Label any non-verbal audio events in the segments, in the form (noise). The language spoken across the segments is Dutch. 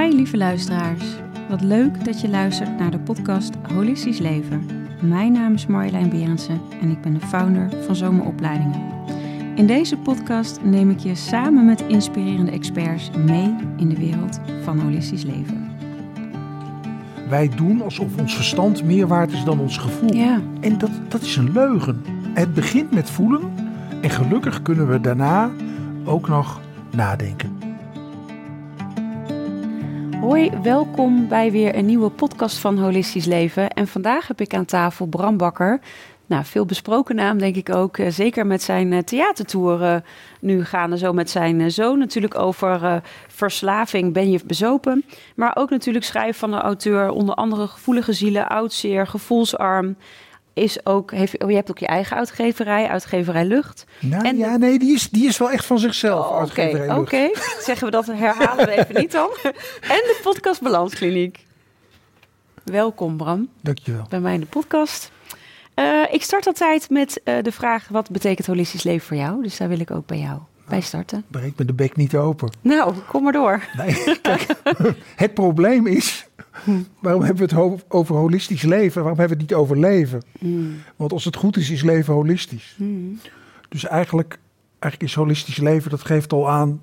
Hi lieve luisteraars. Wat leuk dat je luistert naar de podcast Holistisch Leven. Mijn naam is Marjolein Berendsen en ik ben de founder van Zomeropleidingen. In deze podcast neem ik je samen met inspirerende experts mee in de wereld van holistisch leven. Wij doen alsof ons verstand meer waard is dan ons gevoel. Ja. En dat, dat is een leugen. Het begint met voelen en gelukkig kunnen we daarna ook nog nadenken. Hoi, welkom bij weer een nieuwe podcast van Holistisch Leven. En vandaag heb ik aan tafel Bram Bakker. Nou, veel besproken naam denk ik ook. eh, Zeker met zijn eh, theatertour eh, nu gaande. Zo met zijn zoon natuurlijk over verslaving. Ben je bezopen? Maar ook natuurlijk schrijven van de auteur. Onder andere gevoelige zielen, oudzeer, gevoelsarm. Is ook, heeft, oh, je hebt ook je eigen uitgeverij, uitgeverij Lucht. Nou En- ja, nee, die is, die is wel echt van zichzelf. Oh, Oké, uitgeverij oké. Zeggen we dat, herhalen we even niet dan. En de podcast Balanskliniek. Welkom Bram, Dankjewel. bij mij in de podcast. Eh, ik start altijd met eh, de vraag, wat betekent holistisch leven voor jou? Dus daar wil ik ook bij jou bij starten. Breek me de bek niet open. Nou, kom maar door. Nee, kijk, (laughs) het probleem is, waarom hebben we het over holistisch leven? Waarom hebben we het niet over leven? Mm, Want als het goed is, is leven holistisch. mm, Dus eigenlijk, eigenlijk is holistisch leven, dat geeft al aan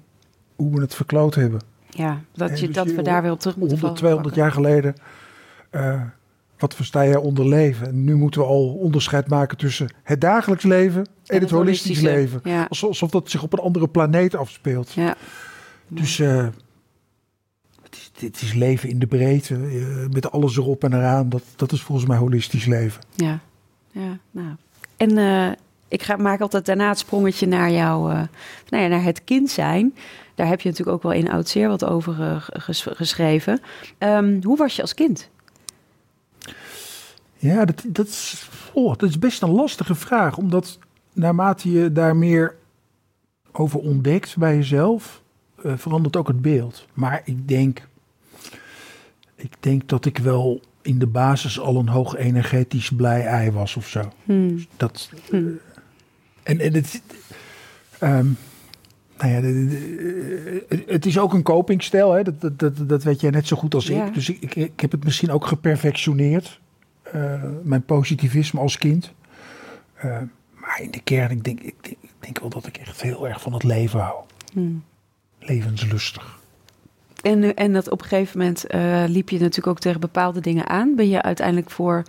hoe we het verkloot hebben. Ja, dat, je, dus dat we daar weer op terug moeten 100, 200 pakken. jaar geleden, eh, wat versta jij onder leven? En nu moeten we al onderscheid maken tussen het dagelijks leven en, het, holistisch leven. Ja, Alsof, dat zich op een andere planeet afspeelt. ja. Dus eh, het, is, dit is leven in de breedte, eh, met alles erop en eraan. Dat, dat is volgens mij holistisch leven. Ja, ja nou. En eh, ik ga, maak altijd daarna het sprongetje naar jouw, eh, nou ja, naar het kind zijn. Daar heb je natuurlijk ook wel in oud zeer wat over ges- geschreven. Ehm, hoe was je als kind? Ja, dat, dat, is, oh, dat is best een lastige vraag. Omdat naarmate je daar meer over ontdekt bij jezelf, eh, verandert ook het beeld. Maar ik denk, ik denk dat ik wel in de basis al een hoog energetisch blij ei was of zo. Hmm. Dat, Hm. en, en het, ehm, nou ja, de- de- de- het- is ook een copingstijl, hè? Dat, dat, dat, dat weet jij net zo goed als Ja. ik. Dus ik, ik, ik heb het misschien ook geperfectioneerd, eh, mijn positivisme als kind. Eh, maar in de kern, ik denk, ik, denk, ik denk wel dat ik echt heel erg van het leven hou. Hmm. Levenslustig. En, eh, en dat op een gegeven moment eh, liep je natuurlijk ook tegen bepaalde dingen aan. Ben je uiteindelijk voor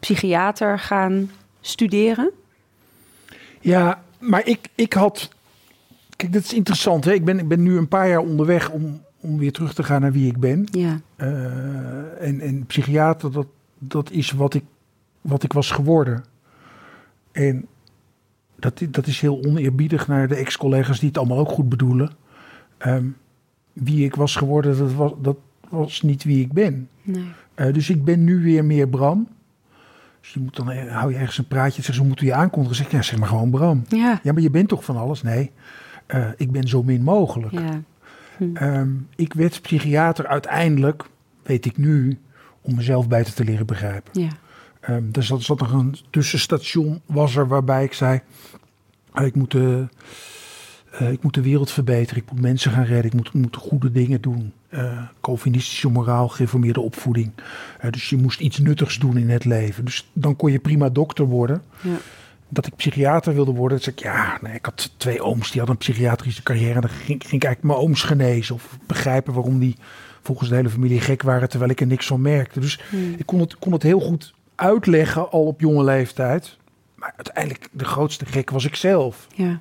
psychiater gaan studeren? Ja, maar ik, ik had. Kijk, dat is interessant. Hè? Ik, ben, ik ben nu een paar jaar onderweg om, om weer terug te gaan naar wie ik ben. Ja, Eh, en, en psychiater, dat, dat is wat ik, wat ik was geworden. En dat, dat is heel oneerbiedig naar de ex-collega's die het allemaal ook goed bedoelen. Ehm, wie ik was geworden, dat was, dat was niet wie ik ben. nee. Eh, dus ik ben nu weer meer Bram. Dus je moet dan, eh, hou je ergens een praatje, zeg, ze moeten je aankondigen. Zeg ja, zeg maar gewoon Bram. Ja, Ja, maar je bent toch van alles? Nee, Eh, ik ben zo min mogelijk. ja. Ehm, ik werd psychiater uiteindelijk, weet ik nu, om mezelf beter te leren begrijpen. ja. Ehm dus dat zat nog een tussenstation, was er waarbij ik zei, ah, ik moet, de, eh, ik moet de wereld verbeteren, ik moet mensen gaan redden, ik moet, moet goede dingen doen. Eh Calvinistische moraal, gereformeerde opvoeding. Eh, dus je moest iets nuttigs doen in het leven. Dus dan kon je prima dokter worden. ja. Dat ik psychiater wilde worden, zei ik, ja, nee, ik had twee ooms die hadden een psychiatrische carrière. En dan ging, ging ik eigenlijk mijn ooms genezen of begrijpen waarom die volgens de hele familie gek waren, terwijl ik er niks van merkte. Dus Hmm. ik kon het, kon het heel goed uitleggen al op jonge leeftijd. Maar uiteindelijk de grootste gek was ik zelf. ja.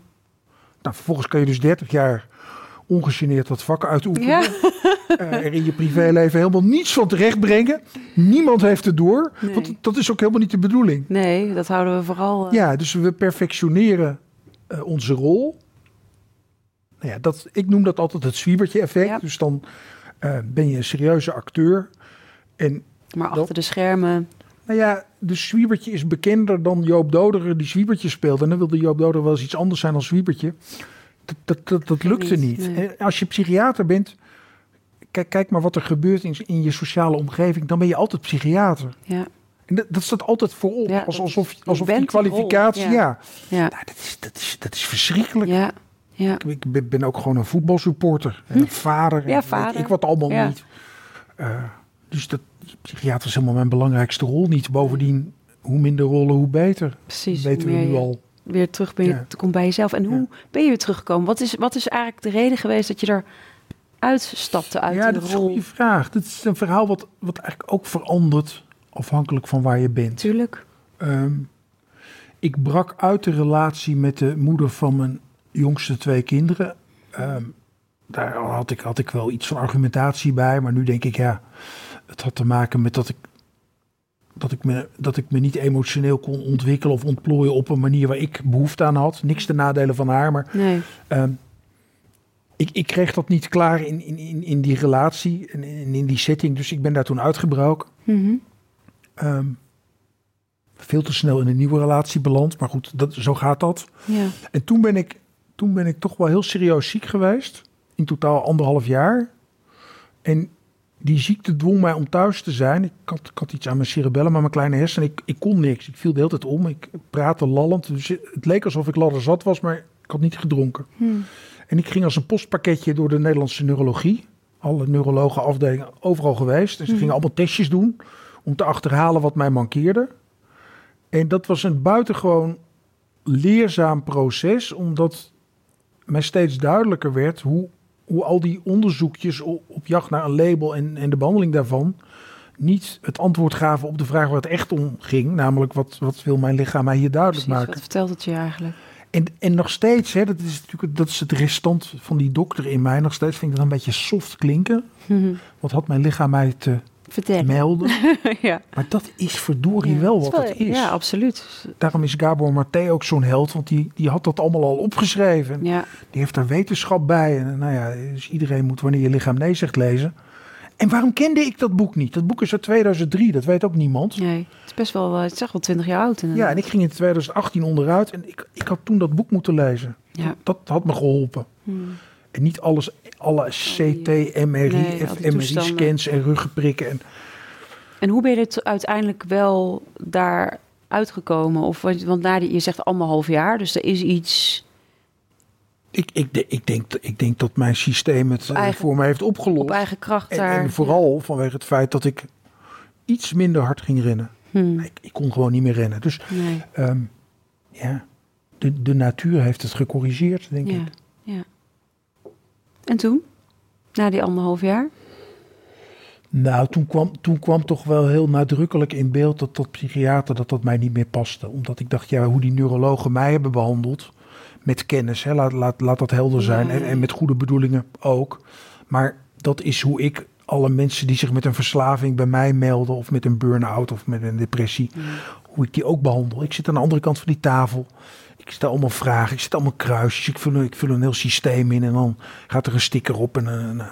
Nou, vervolgens kan je dus 30 jaar ongegeneerd dat vak uitoefenen. Ja. (laughs) Eh, er in je privéleven helemaal niets van terechtbrengen. Niemand heeft het door. Nee. Want dat is ook helemaal niet de bedoeling. Nee, dat houden we vooral. eh, Ja, dus we perfectioneren eh, onze rol. Nou ja, dat, ik noem dat altijd het zwiebertje effect. Ja. Dus dan eh, ben je een serieuze acteur. En Maar achter de schermen. nou ja, de zwiebertje is bekender dan Joop Doderen die zwiebertje speelde. En dan wilde Joop Doderen wel eens iets anders zijn dan zwiebertje. Dat, dat, dat, dat lukte niet, nee. Als je psychiater bent, kijk, kijk maar wat er gebeurt in, in je sociale omgeving. Dan ben je altijd psychiater. Ja, En dat, dat staat altijd voorop. Ja, alsof je alsof die rol, kwalificatie, ja. ja. ja, Nou, dat, is, dat, is, dat is verschrikkelijk. ja. Ja. Ik, ik ben, ook gewoon een voetbalsupporter. En een (laughs) vader. en Ja, vader. Ik wat allemaal Ja. niet. Eh, dus dat psychiater is helemaal mijn belangrijkste rol niet. Bovendien, hoe minder rollen, hoe beter. Precies. Dat weten we nu al. Weer terug ben je, Ja. komt bij jezelf. En hoe ben je weer teruggekomen? Wat is, wat is eigenlijk de reden geweest dat je er uitstapte uit ja, de dat is een rol? goede vraag. Dat is een verhaal wat, wat eigenlijk ook verandert afhankelijk van waar je bent. Tuurlijk. Ehm, ik brak uit de relatie met de moeder van mijn jongste twee kinderen. Ehm, daar had ik, had ik wel iets van argumentatie bij, maar nu denk ik ja, het had te maken met dat ik, dat ik, me, dat ik me niet emotioneel kon ontwikkelen of ontplooien op een manier waar ik behoefte aan had. Niks ten nadele van haar, maar Nee. Ehm, ik, ik kreeg dat niet klaar in, in, in, in die relatie en in, in die setting. Dus ik ben daar toen uitgebroken. Mhm. Ehm, veel te snel in een nieuwe relatie beland. Maar goed, dat, zo gaat dat. Ja. En toen ben, ik, toen ben ik toch wel heel serieus ziek geweest. In totaal anderhalf jaar. En die ziekte dwong mij om thuis te zijn. Ik had, ik had iets aan mijn cerebellum, aan mijn kleine hersenen. Ik, ik kon niks. Ik viel de hele tijd om. Ik praatte lallend. Dus het leek alsof ik ladderzat was, maar ik had niet gedronken. Hm. En ik ging als een postpakketje door de Nederlandse neurologie. Alle neurologen afdelingen overal geweest. En ze Mhm. gingen allemaal testjes doen om te achterhalen wat mij mankeerde. En dat was een buitengewoon leerzaam proces, omdat mij steeds duidelijker werd hoe, hoe al die onderzoekjes op, op jacht naar een label en, en de behandeling daarvan niet het antwoord gaven op de vraag waar het echt om ging. Namelijk, wat, wat wil mijn lichaam mij hier duidelijk Precies. maken? Wat vertelt het je eigenlijk? En, en nog steeds, hè, dat is natuurlijk dat is het restant van die dokter in mij. Nog steeds vind ik dat een beetje soft klinken. Mhm. Wat had mijn lichaam mij te Vertel. melden? (laughs) ja. Maar dat is verdorie Ja, wel wat het is. Ja, absoluut. Daarom is Gabor Maté ook zo'n held, want die, die had dat allemaal al opgeschreven. Ja. Die heeft daar wetenschap bij. En nou ja, dus iedereen moet wanneer je lichaam nee zegt lezen. En waarom kende ik dat boek niet? Dat boek is uit 2003, dat weet ook niemand. Nee. Het is best wel, eh, het is wel twintig jaar oud. inderdaad. Ja, en ik ging in 2018 onderuit en ik, ik had toen dat boek moeten lezen. Ja. Dat had me geholpen. Hm. Niet alles, alle CT, MRI, Nee. MRI-scans en ruggenprikken. En, En hoe ben je er uiteindelijk wel daar uitgekomen? Of, want na die, je zegt anderhalf jaar, dus er is iets ik, ik, ik, denk, ik denk dat mijn systeem het eh, eigen- voor mij heeft opgelost. op eigen kracht en, daar. en vooral vanwege het feit dat ik iets minder hard ging rennen. Hm. Ik, ik kon gewoon niet meer rennen. Dus Nee. ehm, ja, de, de natuur heeft het gecorrigeerd, denk Ja. ik. En toen? Na die anderhalf jaar? Nou, toen kwam, toen kwam toch wel heel nadrukkelijk in beeld dat dat psychiater dat dat mij niet meer paste. Omdat ik dacht, ja, hoe die neurologen mij hebben behandeld, met kennis, hè, laat, laat, laat dat helder zijn. Ja, En, en met goede bedoelingen ook. Maar dat is hoe ik alle mensen die zich met een verslaving bij mij melden, of met een burn-out of met een depressie, hoe ik die ook behandel. Ik zit aan de andere kant van die tafel. Ik stel allemaal vragen, ik zet allemaal kruisjes, ik vul, een- ik vul een heel systeem in en dan gaat er een sticker op en nou,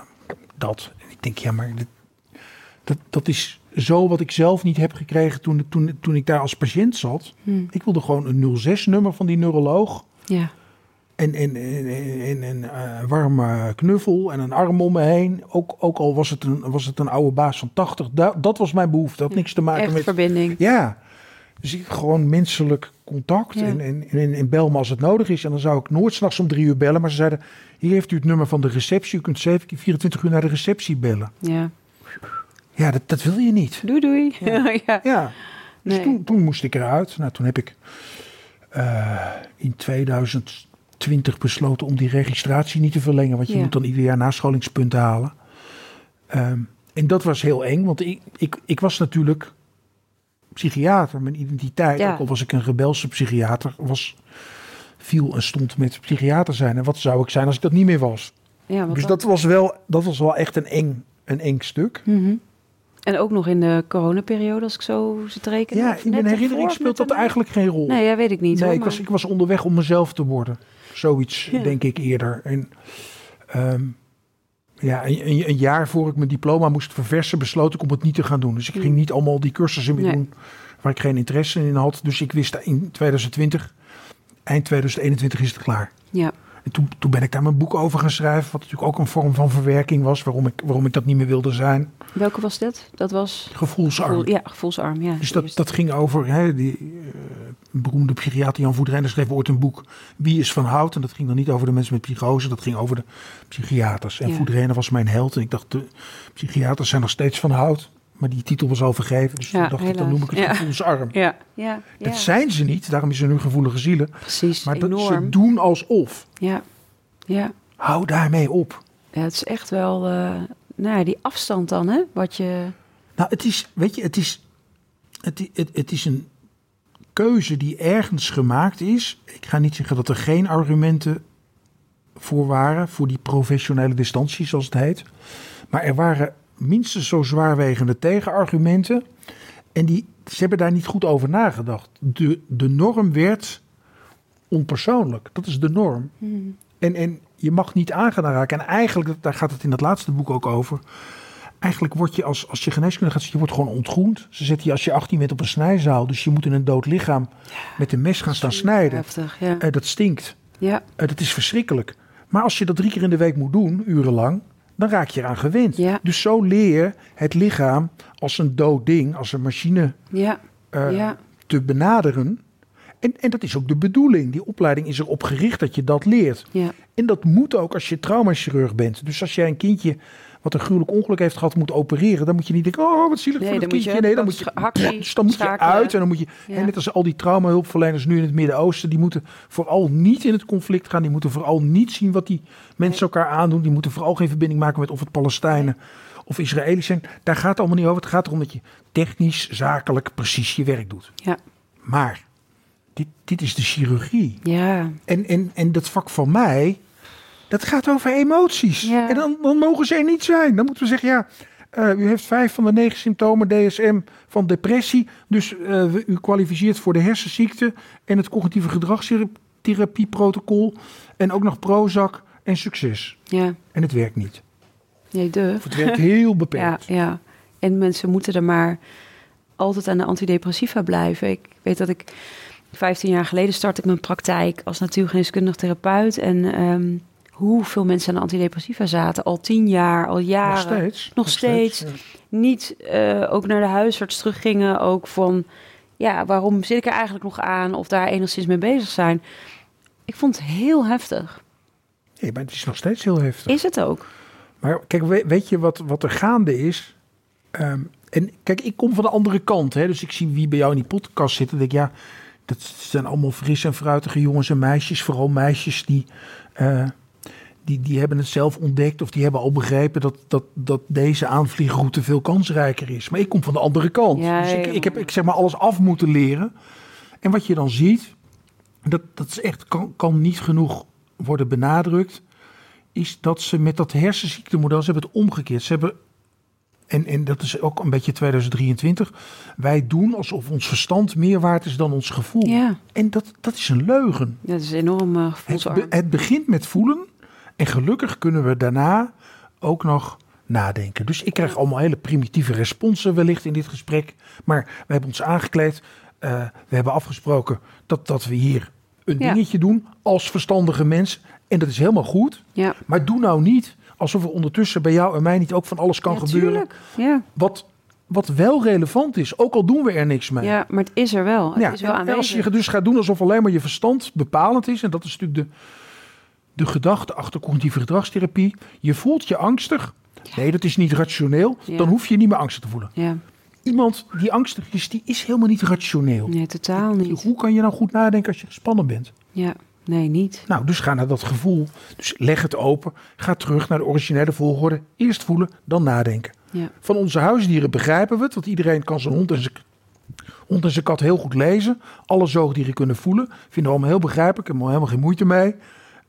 dat. En ik denk, ja, maar dit, dat, dat is zo wat ik zelf niet heb gekregen toen, toen, toen ik daar als patiënt zat. Hm. Ik wilde gewoon een 06-nummer van die neuroloog. Ja. En, en, en, en, eh, warme knuffel en een arm om me heen. Ook, ook al was het, een, was het een oude baas van 80. Da, dat was mijn behoefte. Dat had niks te maken Echt met... verbinding. Ja, dus ik gewoon menselijk contact. Ja. En, en, en, en bel me als het nodig is. En dan zou ik nooit s'nachts om drie uur bellen. Maar ze zeiden, hier heeft u het nummer van de receptie. U kunt 7 keer 24 uur naar de receptie bellen. Ja. Ja, dat, dat wil je niet. Doei doei. Ja. (laughs) ja. Ja, dus Nee. toen, toen moest ik eruit. Nou, toen heb ik eh, in 2020 besloten om die registratie niet te verlengen. Want je Ja. moet dan ieder jaar nascholingspunten halen. Ehm, en dat was heel eng, want ik, ik, ik was natuurlijk psychiater. Mijn identiteit, Ja. ook al was ik een rebelse psychiater, was, viel en stond met psychiater zijn. En wat zou ik zijn als ik dat niet meer was? Ja, dus dat was, wel, dat was wel echt een eng, een eng stuk. Mhm. En ook nog in de coronaperiode, als ik zo zit te rekenen. Ja, in mijn herinnering speelt dat eigenlijk geen rol. Nee, ja, weet ik niet. Nee, hoor, ik was, ik was onderweg om mezelf te worden. Zoiets, Ja. denk ik eerder. En ehm, ja, een, jaar voor ik mijn diploma moest verversen, besloot ik om het niet te gaan doen. Dus ik ging Mm. niet allemaal die cursussen meer Nee. doen waar ik geen interesse in had. Dus ik wist in 2020, eind 2021 is het klaar. Ja. En toen, toen ben ik daar mijn boek over gaan schrijven, wat natuurlijk ook een vorm van verwerking was, waarom ik, waarom ik dat niet meer wilde zijn. Welke was dat? Dat was... Gevoelsarm. Gevoel- ja, gevoelsarm. Ja, Dus dat, dat ging over hè, die, eh, beroemde psychiater Jan Voedrijnen schreef ooit een boek Wie is van hout? En dat ging dan niet over de mensen met psychose, dat ging over de psychiaters. En Ja. Was mijn held. En ik dacht, de psychiaters zijn nog steeds van hout. Maar die titel was al vergeven. Dus Ja, toen dacht ik, dan noem ik het Ja. gevoelsarm. Ja, ja, ja. Dat zijn ze niet, daarom is ze nu gevoelige zielen. precies Maar dat enorm. ze doen alsof. Ja, ja. Hou daarmee op. ja, het is echt wel, eh, nou ja, die afstand dan, hè? Wat je, Nou, het is, weet je, het is, het, het, het is een keuze die ergens gemaakt is. Ik ga niet zeggen dat er geen argumenten voor waren, voor die professionele distantie, zoals het heet. Maar er waren minstens zo zwaarwegende tegenargumenten. En die, ze hebben daar niet goed over nagedacht. De, de norm werd onpersoonlijk. Dat is de norm. En, en je mag niet aangaan raken. En eigenlijk, daar gaat het in dat laatste boek ook over. Eigenlijk word je als, als je geneeskunde gaat, je wordt gewoon ontgroend. Ze zetten je als je 18 bent op een snijzaal. Dus je moet in een dood lichaam met een mes gaan staan snijden. heftig, ja. Eh, dat stinkt. ja, Eh, dat is verschrikkelijk. Maar als je dat drie keer in de week moet doen, urenlang, dan raak je eraan gewend. Ja. Dus zo leer het lichaam als een dood ding, als een machine ja, eh, ja, te benaderen. En, en dat is ook de bedoeling. Die opleiding is erop gericht dat je dat leert. ja. En dat moet ook als je traumachirurg bent. Dus als jij een kindje wat een gruwelijk ongeluk heeft gehad moet opereren, dan moet je niet denken, oh wat zielig Nee, voor dat moet je kindje. Nee, dan moet je, hakkie dus dan moet je uit en dan moet je, Ja. en net als al die traumahulpverleners nu in het Midden-Oosten, die moeten vooral niet in het conflict gaan. Die moeten vooral niet zien wat die mensen elkaar aandoen. Die moeten vooral geen verbinding maken met of het Palestijnen of Israëli's zijn. Daar gaat het allemaal niet over. Het gaat erom dat je technisch, zakelijk, precies je werk doet. ja, Maar dit, dit is de chirurgie. ja. En, en, en dat vak van mij, dat gaat over emoties. Ja. En dan, dan mogen ze er niet zijn. Dan moeten we zeggen, ja, eh, u heeft vijf van de negen symptomen DSM van depressie. Dus eh, u kwalificeert voor de hersenziekte en het cognitieve gedragstherapieprotocol. En ook nog Prozac en succes. ja. En het werkt niet. Nee, de. Of het werkt heel (laughs) Ja, beperkt. ja. En mensen moeten er maar altijd aan de antidepressiva blijven. Ik weet dat ik 15 jaar geleden startte ik mijn praktijk als natuurgeneeskundig therapeut. En ehm, hoeveel mensen aan de antidepressiva zaten. Al tien jaar, al jaren. Nog steeds. Nog steeds. ja. Niet eh, ook naar de huisarts teruggingen. Ook van, ja, waarom zit ik er eigenlijk nog aan? Of daar enigszins mee bezig zijn. Ik vond het heel heftig. Nee, maar het is nog steeds heel heftig. Is het ook? Maar kijk, we- weet je wat, wat er gaande is? Ehm, en kijk, ik kom van de andere kant. Hè, dus ik zie wie bij jou in die podcast zit. En denk ik, ja, dat zijn allemaal fris en fruitige jongens en meisjes. Vooral meisjes die, eh, die, die hebben het zelf ontdekt. Of die hebben al begrepen dat, dat, dat deze aanvliegroute veel kansrijker is. Maar ik kom van de andere kant. Ja, dus ik, ik heb ik zeg maar alles af moeten leren. En wat je dan ziet, dat, dat is echt, kan, kan niet genoeg worden benadrukt is dat ze met dat hersenziektemodel, ze hebben het omgekeerd. Ze hebben, en, en dat is ook een beetje 2023, wij doen alsof ons verstand meer waard is dan ons gevoel. Ja, En dat, dat is een leugen. dat is enorm uh, Het, gevoelsarm. be- het begint met voelen en gelukkig kunnen we daarna ook nog nadenken. Dus ik krijg allemaal hele primitieve responsen wellicht in dit gesprek. Maar we hebben ons aangekleed. eh, we hebben afgesproken dat, dat we hier een Ja. dingetje doen als verstandige mens. En dat is helemaal goed. Ja, Maar doe nou niet alsof er ondertussen bij jou en mij niet ook van alles kan ja, gebeuren. Wat, wat wel relevant is, ook al doen we er niks mee. ja, maar het is er wel. Het Ja, is wel en aanwezig. als je dus gaat doen alsof alleen maar je verstand bepalend is, en dat is natuurlijk de, de gedachte achter cognitieve gedragstherapie. Je voelt je angstig. Nee, dat is niet rationeel. Ja. Dan hoef je niet meer angstig te voelen. Ja, Iemand die angstig is, die is helemaal niet rationeel. nee, totaal niet. Hoe kan je nou goed nadenken als je gespannen bent? Ja, nee, niet. Nou, dus ga naar dat gevoel. Dus leg het open. Ga terug naar de originele volgorde. Eerst voelen, dan nadenken. Ja, Van onze huisdieren begrijpen we het, want iedereen kan zijn hond en zijn, hond en zijn kat heel goed lezen. Alle zoogdieren kunnen voelen. Vinden we allemaal heel begrijpelijk, hebben we helemaal geen moeite mee.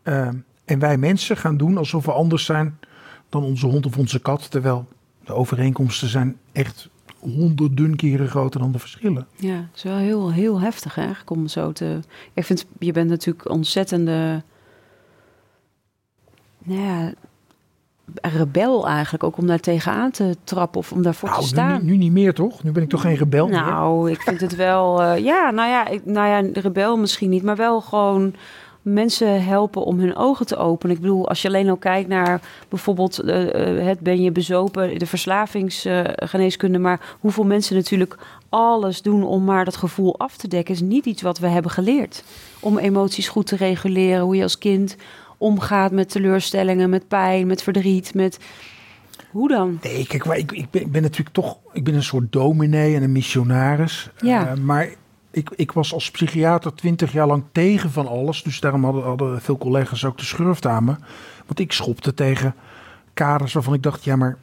Ehm, en wij mensen gaan doen alsof we anders zijn dan onze hond of onze kat. Terwijl de overeenkomsten zijn echt honderden keren groter dan de verschillen. ja, het is wel heel, heel heftig hè, eigenlijk om zo te... Ik vind, je bent natuurlijk ontzettende... Nou ja, rebel eigenlijk, ook om daar tegenaan te trappen of om daarvoor te Nou, nu, staan. nu niet meer toch? Nu ben ik toch geen rebel meer? Nou, ik vind het wel. eh, ja, nou ja, ik, nou ja, rebel misschien niet, maar wel gewoon mensen helpen om hun ogen te openen. Ik bedoel, als je alleen al kijkt naar bijvoorbeeld uh, het ben je bezopen, de verslavingsgeneeskunde, maar hoeveel mensen natuurlijk alles doen om maar dat gevoel af te dekken, is niet iets wat we hebben geleerd. Om emoties goed te reguleren, hoe je als kind omgaat met teleurstellingen, met pijn, met verdriet, met hoe dan? Nee, kijk, maar ik, ik, ben, ik ben natuurlijk toch, ik ben een soort dominee en een missionaris. Ja. Uh, maar ik, ik was als psychiater twintig jaar lang tegen van alles. Dus daarom hadden, hadden veel collega's ook de schurft aan me. Want ik schopte tegen kaders waarvan ik dacht, ja, maar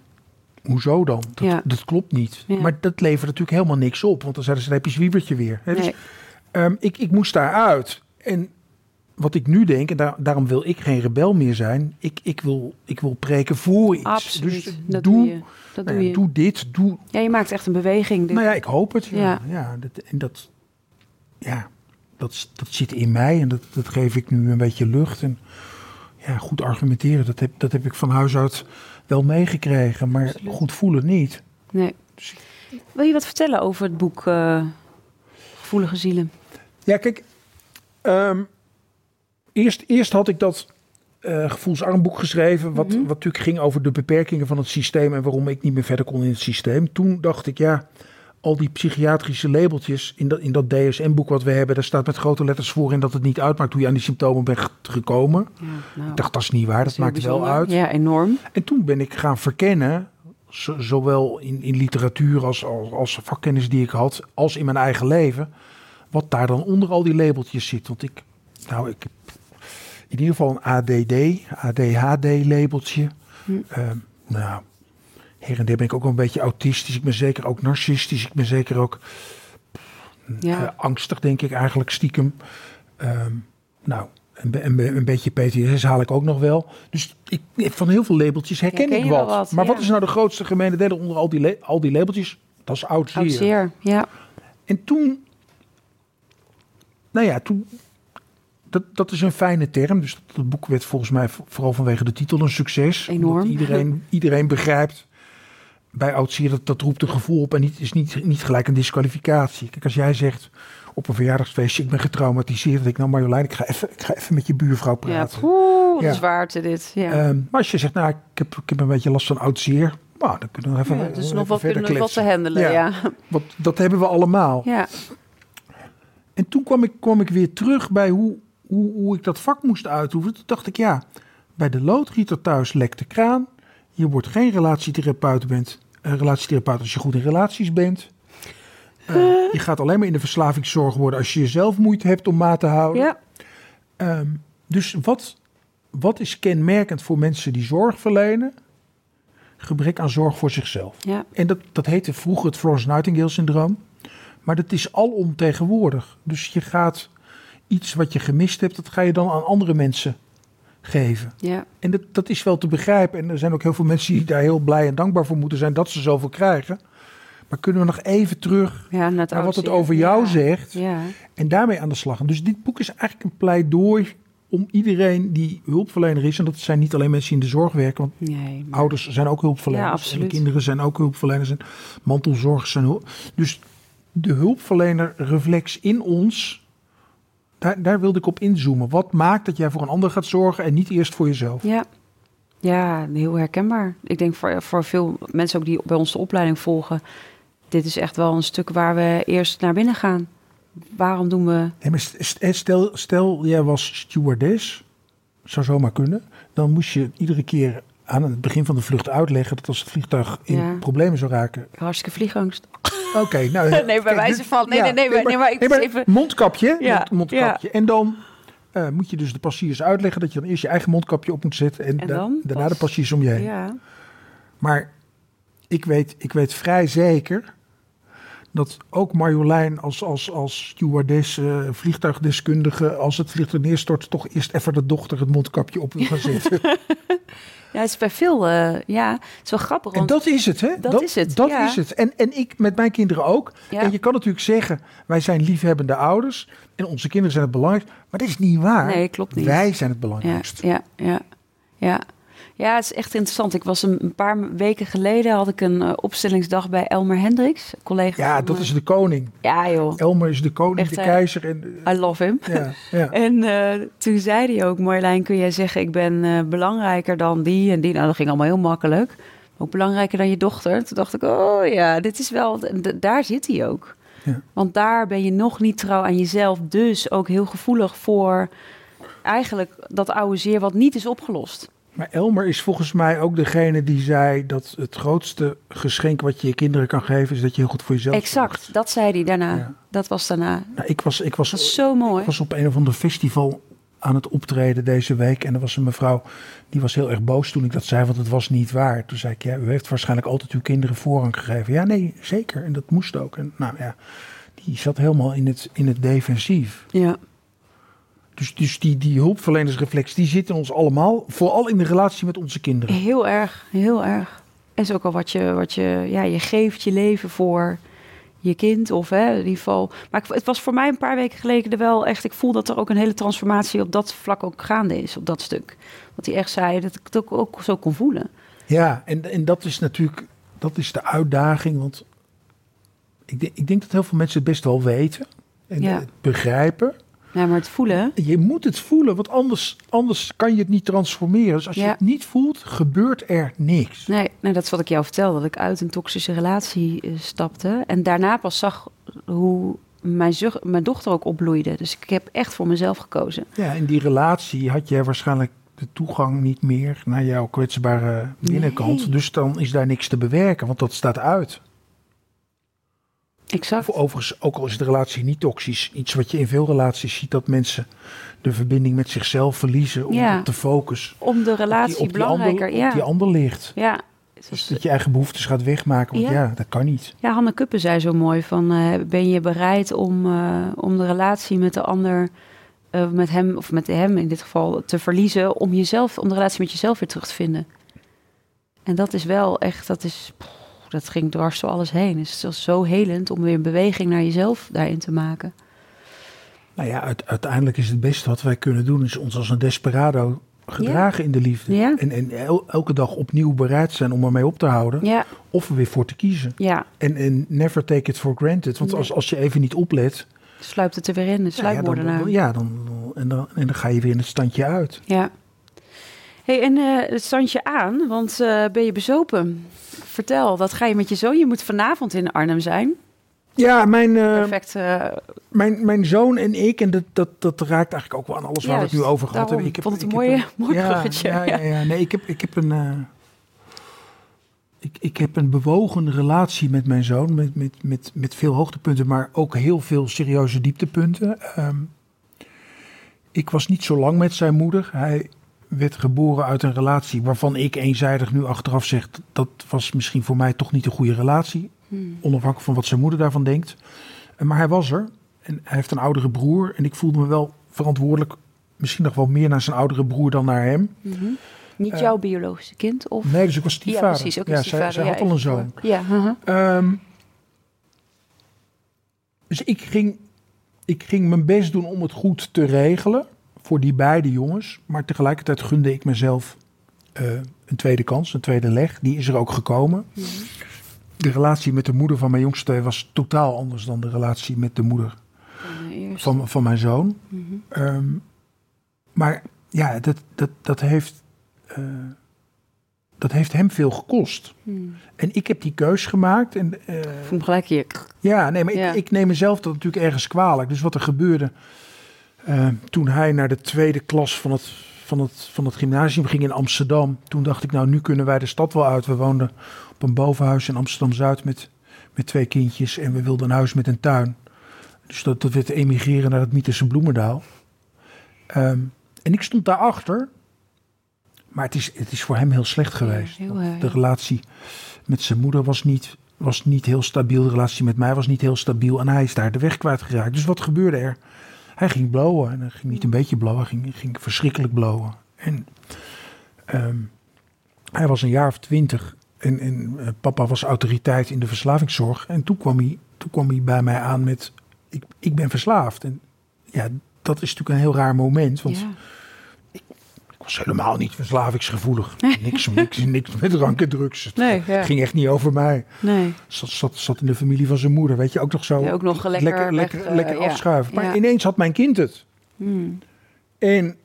hoezo dan? Dat, Ja. dat klopt niet. Ja. Maar dat levert natuurlijk helemaal niks op. Want dan zeiden ze, dan heb je zwiebertje weer. Hè? Dus, Nee. ehm, ik, ik moest daaruit. En wat ik nu denk, en daar, daarom wil ik geen rebel meer zijn. Ik, ik, wil, ik wil preken voor iets. Absoluut. Dus dat doe. Dat nou doe ja, je. doe dit, doe... Ja, je maakt echt een beweging. Nou ja, ik hoop het. Ja. ja. dat, en dat, ja, dat, dat zit in mij en dat, dat geef ik nu een beetje lucht. En ja, goed argumenteren, dat heb, dat heb ik van huis uit wel meegekregen. Maar Absoluut. goed voelen niet. Nee. Wil je wat vertellen over het boek eh, Gevoelige Zielen? Ja, kijk. ehm, eerst, eerst had ik dat eh, gevoelsarmboek geschreven. Wat, Mhm. wat natuurlijk ging over de beperkingen van het systeem. En waarom ik niet meer verder kon in het systeem. Toen dacht ik, ja, al die psychiatrische labeltjes in dat, in dat DSM-boek wat we hebben. Daar staat met grote letters voor in dat het niet uitmaakt hoe je aan die symptomen bent gekomen. Ja, nou, Ik dacht, dat is niet waar. Dat maakt wel uit. Ja, enorm. En toen ben ik gaan verkennen, zo- zowel in, in literatuur als, als, als vakkennis die ik had, als in mijn eigen leven, wat daar dan onder al die labeltjes zit. Want ik, nou, ik in ieder geval een ADD, ADHD-labeltje. Hm. Ehm, nou, her en der ben ik ook wel een beetje autistisch. Ik ben zeker ook narcistisch. Ik ben zeker ook Ja. eh, angstig, denk ik eigenlijk stiekem. Ehm, nou, een, een, be- een beetje PTSS haal ik ook nog wel. Dus ik, van heel veel labeltjes herken Herken ik wat. wat, maar ja. wat is nou de grootste gemene delen onder al die, al die labeltjes? Dat is oud zeer. Oud zeer. Ja. En toen, nou ja, toen, dat, dat is een fijne term. Dus dat, dat boek werd volgens mij vooral vanwege de titel een succes. Enorm. Iedereen, iedereen begrijpt bij oud zeer dat dat roept een gevoel op en niet, is niet, niet gelijk een disqualificatie. Kijk, als jij zegt op een verjaardagsfeestje, ik ben getraumatiseerd. Denk ik, nou Marjolein, ik ga even, ik ga even met je buurvrouw Ja, praten. poeh, wat Ja. waard dit. Ja. Ehm, maar als je zegt, nou, ik heb, ik heb een beetje last van oud zeer. Nou, dan kunnen we even, ja, dus nog wat, verder kunnen we wat te handelen. Ja. Ja. Want dat hebben we allemaal. Ja. En toen kwam ik, kwam ik weer terug bij hoe, hoe, hoe ik dat vak moest uitoefenen. Toen dacht ik, ja, bij de loodgieter thuis lekt de kraan. Je wordt geen relatietherapeut, bent, relatietherapeut als je goed in relaties bent. Eh, je gaat alleen maar in de verslavingszorg worden als je jezelf moeite hebt om maat te houden. ja. Ehm, dus wat, wat is kenmerkend voor mensen die zorg verlenen? Gebrek aan zorg voor zichzelf. Ja. En dat, dat heette vroeger het Florence Nightingale syndroom. Maar dat is alomtegenwoordig. Dus je gaat iets wat je gemist hebt, dat ga je dan aan andere mensen geven. Ja. En dat, dat is wel te begrijpen. En er zijn ook heel veel mensen die daar heel blij en dankbaar voor moeten zijn dat ze zoveel krijgen. Maar kunnen we nog even terug Ja, naar wat het over jou Ja. zegt Ja. en daarmee aan de slag. Dus dit boek is eigenlijk een pleidooi om iedereen die hulpverlener is, en dat zijn niet alleen mensen die in de zorg werken, want Nee. maar- Ouders zijn ook hulpverleners. En kinderen zijn ook hulpverleners. En mantelzorgers zijn hulp. Dus de hulpverlener reflex in ons. Daar, daar wilde ik op inzoomen. Wat maakt dat jij voor een ander gaat zorgen en niet eerst voor jezelf? Ja. Ja, heel herkenbaar. Ik denk voor, voor veel mensen ook die bij ons de opleiding volgen. Dit is echt wel een stuk waar we eerst naar binnen gaan. Waarom doen we... Nee, maar st- stel, stel, jij was stewardess. Zou zomaar kunnen. Dan moest je iedere keer aan het begin van de vlucht uitleggen dat als het vliegtuig in Ja. problemen zou raken. Hartstikke vliegangst. Oké, nou. (laughs) Nee, bij kijk, wijze van- nee, nee, nee, maar- nee, maar ik nee, moest even- Mondkapje, Ja, mond- mondkapje. En dan eh, moet je dus de passagiers uitleggen dat je dan eerst je eigen mondkapje op moet zetten en, En da- dan daarna pas- de passagiers om je heen. Ja. Maar ik weet, ik weet vrij zeker dat ook Marjolein als, als, als stewardess, eh, vliegtuigdeskundige, als het vliegtuig neerstort, toch eerst even de dochter het mondkapje op wil gaan (laughs) zetten. (laughs) Ja, het is bij veel... eh, ja, het is wel grappig. En dat is het, hè? Dat is het, Dat ja. is het. En, en ik met mijn kinderen ook. Ja. En je kan natuurlijk zeggen, wij zijn liefhebbende ouders en onze kinderen zijn het belangrijkst. Maar dat is niet waar. Nee, klopt niet. Wij zijn het belangrijkst. ja, ja, ja. Ja, het is echt interessant. Ik was een, een paar weken geleden had ik een uh, opstellingsdag bij Elmer Hendricks, collega. Ja, dat is de koning. Ja, joh. Elmer is de koning, echt, de keizer. En, I love him. Ja, ja. (laughs) en uh, toen zei hij ook, Marjolein, kun jij zeggen, ik ben belangrijker dan die en die. Nou, dat ging allemaal heel makkelijk. Ook belangrijker dan je dochter. Toen dacht ik, oh ja, dit is wel, daar zit hij ook. Ja. Want daar ben je nog niet trouw aan jezelf, dus ook heel gevoelig voor eigenlijk dat oude zeer wat niet is opgelost. Maar Elmer is volgens mij ook degene die zei dat het grootste geschenk wat je je kinderen kan geven is dat je heel goed voor jezelf Exact, dat zei hij daarna. Ja. Dat was daarna. Nou, ik was, ik was, was zo mooi. Ik was op een of ander festival aan het optreden deze week en er was een mevrouw die was heel erg boos toen ik dat zei, want het was niet waar. Toen zei ik, ja, u heeft waarschijnlijk altijd uw kinderen voorrang gegeven. Ja, nee, zeker. En dat moest ook. En nou ja, die zat helemaal in het, in het defensief. Ja. Dus, dus die, die hulpverlenersreflex, die zit in ons allemaal. Vooral in de relatie met onze kinderen. Heel erg, heel erg. En is ook al wat je, wat je, ja, je geeft je leven voor je kind of hè, in ieder geval. Maar het was voor mij een paar weken geleden wel echt. Ik voel dat er ook een hele transformatie op dat vlak ook gaande is, op dat stuk. Wat hij echt zei, dat ik het ook, ook zo kon voelen. Ja, en, en dat is natuurlijk dat is de uitdaging. Want ik, denk, ik denk dat heel veel mensen het best wel weten en ja. het begrijpen. Ja, maar het voelen. Je moet het voelen, want anders, anders kan je het niet transformeren. Dus als je het niet voelt, gebeurt er niks. Nee, nee, dat is wat ik jou vertelde. Dat ik uit een toxische relatie eh, stapte. En daarna pas zag hoe mijn, zug- mijn dochter ook opbloeide. Dus ik heb echt voor mezelf gekozen. Ja, in die relatie had jij waarschijnlijk de toegang niet meer naar jouw kwetsbare binnenkant. Nee. Dus dan is daar niks te bewerken, want dat staat uit. Exact. Of overigens, ook al is de relatie niet toxisch, iets wat je in veel relaties ziet, dat mensen de verbinding met zichzelf verliezen om Ja. op de focus Om de op die- relatie op die belangrijker. ander, ja. die ander ligt. ja. Dus dat je eigen behoeftes gaat wegmaken, want Ja. ja, dat kan niet. Ja, Hanne Kuppen zei zo mooi van... eh, ben je bereid om, eh, om de relatie met de ander... eh, met hem, of met hem in dit geval, te verliezen... om, jezelf, om de relatie met jezelf weer terug te vinden. En dat is wel echt... Dat, is, dat ging dwars door alles heen. Dus het was zo helend om weer een beweging naar jezelf daarin te maken. Nou ja, uit- uiteindelijk is het beste wat wij kunnen doen, is ons als een desperado gedragen in de liefde. Ja. En, en el- elke dag opnieuw bereid zijn om ermee op te houden. Ja, Of er weer voor te kiezen. ja. En, en never take it for granted. Want Nee. als, als je even niet oplet, sluipt het er weer in, ja, sluipmoordenaar. dan, ja, dan, en, dan, en dan ga je weer in het standje uit. Ja. hey, en eh, het standje aan, want eh, ben je bezopen? Vertel, wat ga je met je zoon? Je moet vanavond in Arnhem zijn. Ja, mijn, eh, Perfect. eh, mijn, mijn zoon en ik, en dat, dat, dat raakt eigenlijk ook wel aan alles waar we het nu over gehad hebben. Ik vond het een heb mooie- mooi bruggetje, Ja, ja, ja. ja. Nee, ik heb, ik heb een... eh, ik, ik heb een bewogen relatie met mijn zoon, met, met, met, met veel hoogtepunten, maar ook heel veel serieuze dieptepunten. Ehm, ik was niet zo lang met zijn moeder. Hij werd geboren uit een relatie waarvan ik eenzijdig nu achteraf zeg, dat was misschien voor mij toch niet een goede relatie. hmm. Onafhankelijk van wat zijn moeder daarvan denkt. Eh, Maar hij was er. En hij heeft een oudere broer. En ik voelde me wel verantwoordelijk. Misschien nog wel meer naar zijn oudere broer dan naar hem. Mhm. Niet Eh, jouw biologische kind? Of? Nee, dus ik was ja, stiefvader. precies. Ook ja, stiefvader. zij, zij Ja, had al een zoon. Ja. Ehm, dus ik ging, ik ging mijn best doen om het goed te regelen. Voor die beide jongens. Maar tegelijkertijd gunde ik mezelf eh, een tweede kans, een tweede leg. Die is er ook gekomen. Mhm. De relatie met de moeder van mijn jongste was totaal anders dan de relatie met de moeder Van, eh, van, van mijn zoon. Mhm. Ehm, maar ja, dat, dat, dat, heeft, eh, dat heeft hem veel gekost. Hmm. En ik heb die keus gemaakt. En, eh, Ik voel hem gelijk hier. ja, nee, maar Ja. Ik, ik neem mezelf dat natuurlijk ergens kwalijk. Dus wat er gebeurde eh, toen hij naar de tweede klas van het, van, het, van het gymnasium ging in Amsterdam. Toen dacht ik, nou nu kunnen wij de stad wel uit. We woonden op een bovenhuis in Amsterdam-Zuid met, met twee kindjes. En we wilden een huis met een tuin. Dus dat, dat werd emigreren naar het Mythische Bloemendaal. Ehm, en ik stond daarachter. Maar het is, het is voor hem heel slecht geweest. heel Want erg. de relatie met zijn moeder was niet, was niet heel stabiel. De relatie met mij was niet heel stabiel. En hij is daar de weg kwijtgeraakt. Dus wat gebeurde er? Hij ging blowen. En hij ging niet een beetje blowen. Hij ging, ging verschrikkelijk blowen. En ehm, hij was een jaar of twintig. En, en eh, papa was autoriteit in de verslavingszorg. En toen kwam hij, toen kwam hij bij mij aan met... Ik, ik ben verslaafd. En ja, dat is natuurlijk een heel raar moment. Want Ja. Was helemaal niet verslavingsgevoelig. niks, niks, niks met drank en drugs. Het Nee, ja. ging echt niet over mij. Nee. Zat, zat, zat in de familie van zijn moeder, weet je, ook nog zo. Ja, ook nog lekker lekker, weg, lekker, eh, lekker afschuiven. Maar ineens had mijn kind het. Hmm. En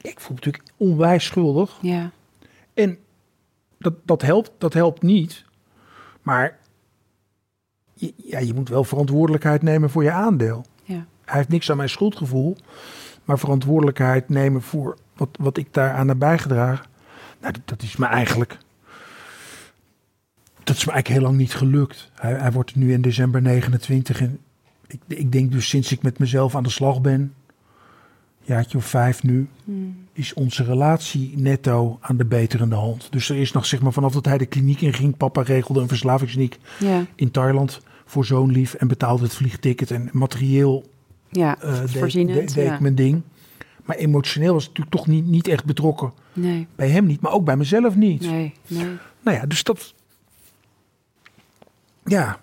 ik voel me natuurlijk onwijs schuldig. Ja. En dat, dat, helpt, dat helpt niet. Maar je, ja, je moet wel verantwoordelijkheid nemen voor je aandeel. Ja. Hij heeft niks aan mijn schuldgevoel. Maar verantwoordelijkheid nemen voor wat, wat ik daaraan heb bijgedragen. Nou, dat, dat is me eigenlijk. Dat is me eigenlijk heel lang niet gelukt. Hij, hij wordt nu in december 29. En ik, ik denk dus sinds ik met mezelf aan de slag ben. Jaartje of vijf nu Hmm. is onze relatie netto aan de beterende hand. Dus er is nog, zeg maar, vanaf dat hij de kliniek inging, papa regelde een verslavingskliniek Ja. in Thailand voor zo'n lief en betaalde het vliegticket en materieel Ja. eh deed, Voorzienend, deed- deed ja. ik mijn ding. Maar emotioneel was ik natuurlijk toch niet, niet echt betrokken. Nee. Bij hem niet, maar ook bij mezelf niet. Nee. Nee. Nou ja, dus dat. Ja.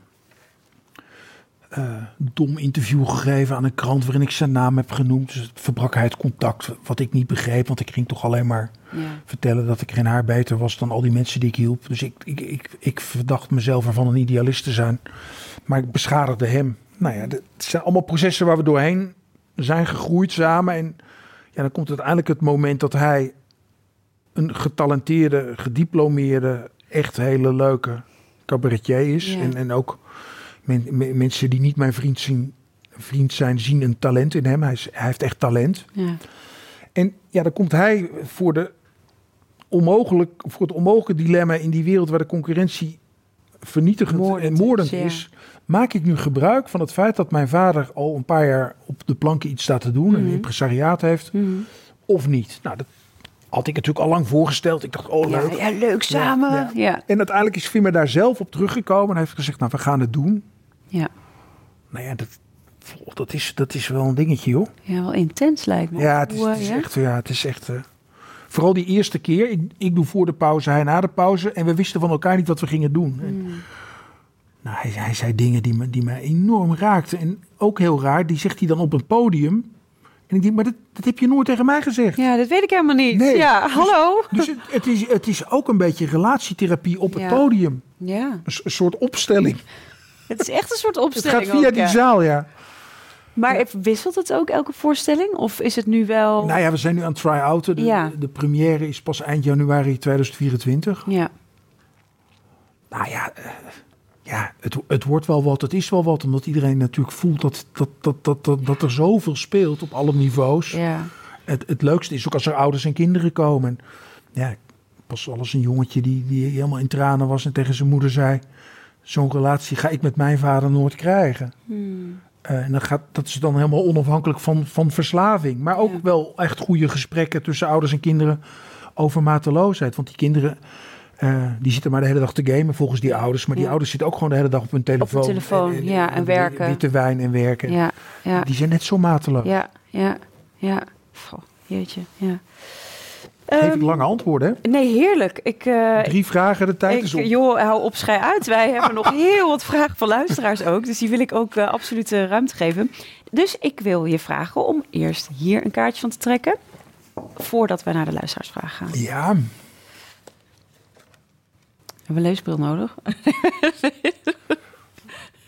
Eh, dom interview gegeven aan een krant waarin ik zijn naam heb genoemd. Dus het verbrak hij het contact, wat ik niet begreep. Want ik ging toch alleen maar Ja. vertellen dat ik geen haar beter was dan al die mensen die ik hielp. Dus ik, ik, ik, ik verdacht mezelf ervan een idealist te zijn. Maar ik beschadigde hem. Nou ja, het zijn allemaal processen waar we doorheen zijn gegroeid samen. En ja, dan komt uiteindelijk het moment dat hij een getalenteerde, gediplomeerde, echt hele leuke cabaretier is. Ja. En, en ook men- men- mensen die niet mijn vriend, zien, vriend zijn, zien een talent in hem. Hij, is, hij heeft echt talent. Ja. En ja, dan komt hij voor, de onmogelijk, voor het onmogelijke dilemma in die wereld waar de concurrentie vernietigend Moordend en moordend is, ja. Maak ik nu gebruik van het feit dat mijn vader al een paar jaar op de planken iets staat te doen, een Mhm. impresariaat heeft, Mhm. of niet? Nou, dat had ik natuurlijk al lang voorgesteld. Ik dacht, oh leuk. ja, leuk samen. Ja, Ja. En uiteindelijk is Vimmer daar zelf op teruggekomen en heeft gezegd, nou, we gaan het doen. Ja. Nou ja, dat, dat, is, dat is wel een dingetje, joh. Ja, wel intens lijkt me. Ja, het is, het echt. Ja, het is echt eh, vooral die eerste keer. Ik, ik doe voor de pauze, hij na de pauze. En we wisten van elkaar niet wat we gingen doen. En, Hmm. nou, hij, hij zei dingen die me, die me enorm raakten. En ook heel raar, die zegt hij dan op een podium. En ik denk, maar dat, dat heb je nooit tegen mij gezegd. Ja, dat weet ik helemaal niet. Nee. Ja, hallo. Dus het, het, is, het is ook een beetje relatietherapie op het podium. Ja, Een, soort opstelling. (laughs) het is echt een soort Het opstelling. gaat via ook, die ja. zaal, ja. Maar wisselt het ook elke voorstelling? Of is het nu wel... Nou ja, we zijn nu aan try-outen. De, Ja. de première is pas eind januari 2024. Ja, Nou ja, eh, ja het, het wordt wel wat, het is wel wat. Omdat iedereen natuurlijk voelt dat, dat, dat, dat, dat, dat er zoveel speelt op alle niveaus. ja. Het, het leukste is ook als er ouders en kinderen komen. En ja, pas al eens een jongetje die, die helemaal in tranen was en tegen zijn moeder zei... Zo'n relatie ga ik met mijn vader nooit krijgen. Hmm. Eh, en dan gaat, dat is dan helemaal onafhankelijk van, van verslaving. Maar ook Ja. wel echt goede gesprekken tussen ouders en kinderen over mateloosheid. Want die kinderen, eh, die zitten maar de hele dag te gamen volgens die ouders. Maar die Ja. ouders zitten ook gewoon de hele dag op hun telefoon. telefoon, ja, en werken. Witte wijn en werken. Ja, ja, Die zijn net zo mateloos. ja, ja, ja. Goh, jeetje, ja. Geef ik Ehm, lange antwoorden, hè? Nee, heerlijk. Ik, eh, Drie vragen, de tijd ik, is op. joh, hou op, schij uit. Wij (laughs) hebben nog heel wat vragen van luisteraars ook. Dus die wil ik ook eh, absoluut eh, ruimte geven. Dus ik wil je vragen om eerst hier een kaartje van te trekken. Voordat wij naar de luisteraarsvragen gaan. Ja, Hebben we een leesbril nodig? (laughs)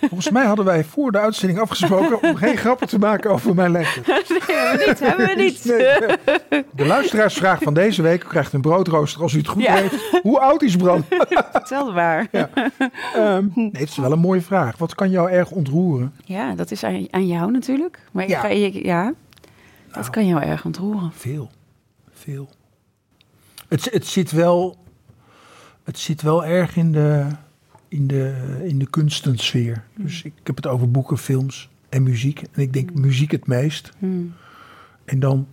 volgens mij hadden wij voor de uitzending afgesproken om geen grappen te maken over mijn leeftijd. (laughs) Nee, hebben we niet. Hebben we niet. Nee. De luisteraarsvraag van deze week krijgt een broodrooster als u het goed Ja. weet. Hoe oud is Bram? (laughs) Vertel maar. Ja, Ehm, nee, het is wel een mooie vraag. Wat kan jou erg ontroeren? dat is aan, aan jou natuurlijk. Maar Ja. ja, je, ja dat Nou. kan jou erg ontroeren. Veel. Veel. Het, het, zit wel, het zit wel erg in de, in de, in de kunstensfeer. Dus ik heb het over boeken, films en muziek. En ik denk muziek het meest. Hmm. En dan,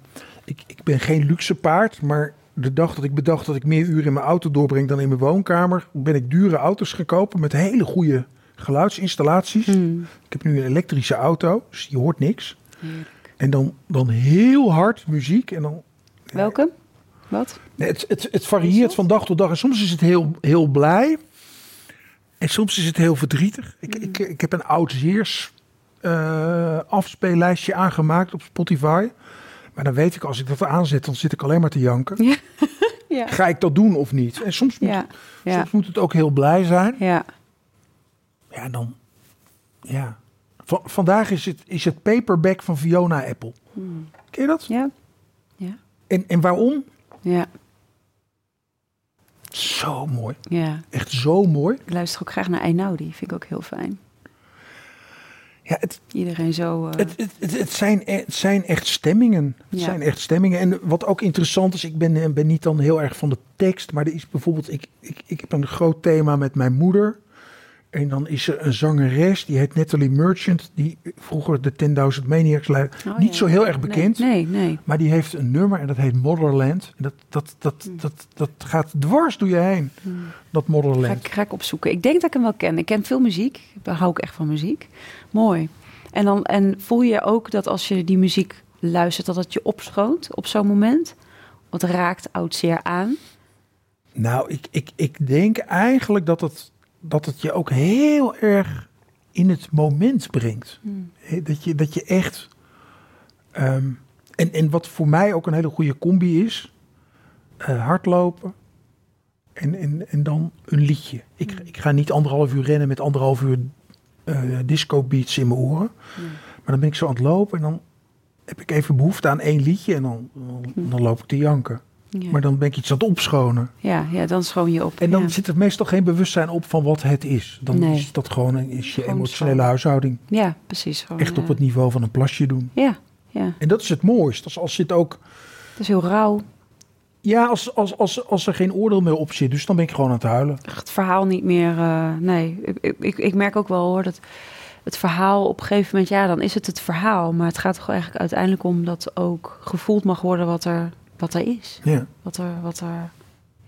ik, ik ben geen luxe paard, maar de dag dat ik bedacht dat ik meer uren in mijn auto doorbreng dan in mijn woonkamer, ben ik dure auto's gaan kopen met hele goede geluidsinstallaties. Hmm. Ik heb nu een elektrische auto, dus je hoort niks. Heerlijk. En dan, dan heel hard muziek. En dan, Welke? Wat? nee, het, het, het varieert van dag tot dag. En soms is het heel, heel blij. En soms is het heel verdrietig. Ik, ik, ik heb een oud Zeers eh, afspeellijstje aangemaakt op Spotify. Maar dan weet ik, als ik dat aanzet, dan zit ik alleen maar te janken. Ja. (laughs) ja. Ga ik dat doen of niet? En soms moet, Ja. Ja. soms moet het ook heel blij zijn. Ja. Ja, dan... Ja. Va- vandaag is het, is het paperback van Fiona Apple. Hmm. Ken je dat? Ja. Ja. En, en waarom? Ja. Zo mooi. Ja. Echt zo mooi. Ik luister ook graag naar Einaudi. Vind ik ook heel fijn. Ja, het, Iedereen zo... eh, Het, het, het, zijn, e- het zijn echt stemmingen. Het Ja. zijn echt stemmingen. En wat ook interessant is, ik ben, eh, ben niet dan heel erg van de tekst, maar er is bijvoorbeeld, ik, ik, ik heb een groot thema met mijn moeder. En dan is er een zangeres, die heet Natalie Merchant, die vroeger de 10.000 Maniacs leidde. oh, niet ja. zo heel erg bekend, Nee, nee. maar die heeft een nummer en dat heet Motherland. En dat, dat, dat, Hmm. dat, dat gaat dwars door je heen, dat Ga Motherland. ik, ga ik opzoeken. Ik denk dat ik hem wel ken. Ik ken veel muziek. Ik hou ook echt van muziek. Mooi. En, dan, en voel je ook dat als je die muziek luistert, dat het je opschoot op zo'n moment? Wat raakt oud zeer aan? Nou, ik, ik, ik denk eigenlijk dat het, dat het je ook heel erg in het moment brengt. Hè, Dat, je, dat je echt. ehm, en, en wat voor mij ook een hele goede combi is: eh, hardlopen en, en, en dan een liedje. Ik, ik ga niet anderhalf uur rennen met anderhalf uur eh, disco beats in mijn oren. Maar dan ben ik zo aan het lopen en dan heb ik even behoefte aan één liedje en dan, dan, dan loop ik te janken. Ja, Maar dan ben ik iets aan het opschonen. ja, ja, dan schoon je op. En dan ja. zit er meestal geen bewustzijn op van wat het is. Dan Nee. is dat gewoon een, is je Gewoon emotionele schoon. huishouding. ja, precies. Gewoon, Echt op het niveau van een plasje doen. Ja, ja. En dat is het mooiste. Als, als, je het ook, Het is heel rauw. ja, als, als, als, als er geen oordeel meer op zit. Dus dan ben ik gewoon aan het huilen. Het verhaal niet meer... eh, nee, ik, ik- ik, ik merk ook wel hoor dat het verhaal op een gegeven moment... Ja, dan is het het verhaal. Maar het gaat toch eigenlijk uiteindelijk om dat ook gevoeld mag worden wat er, wat er is. Ja. Wat er, wat er,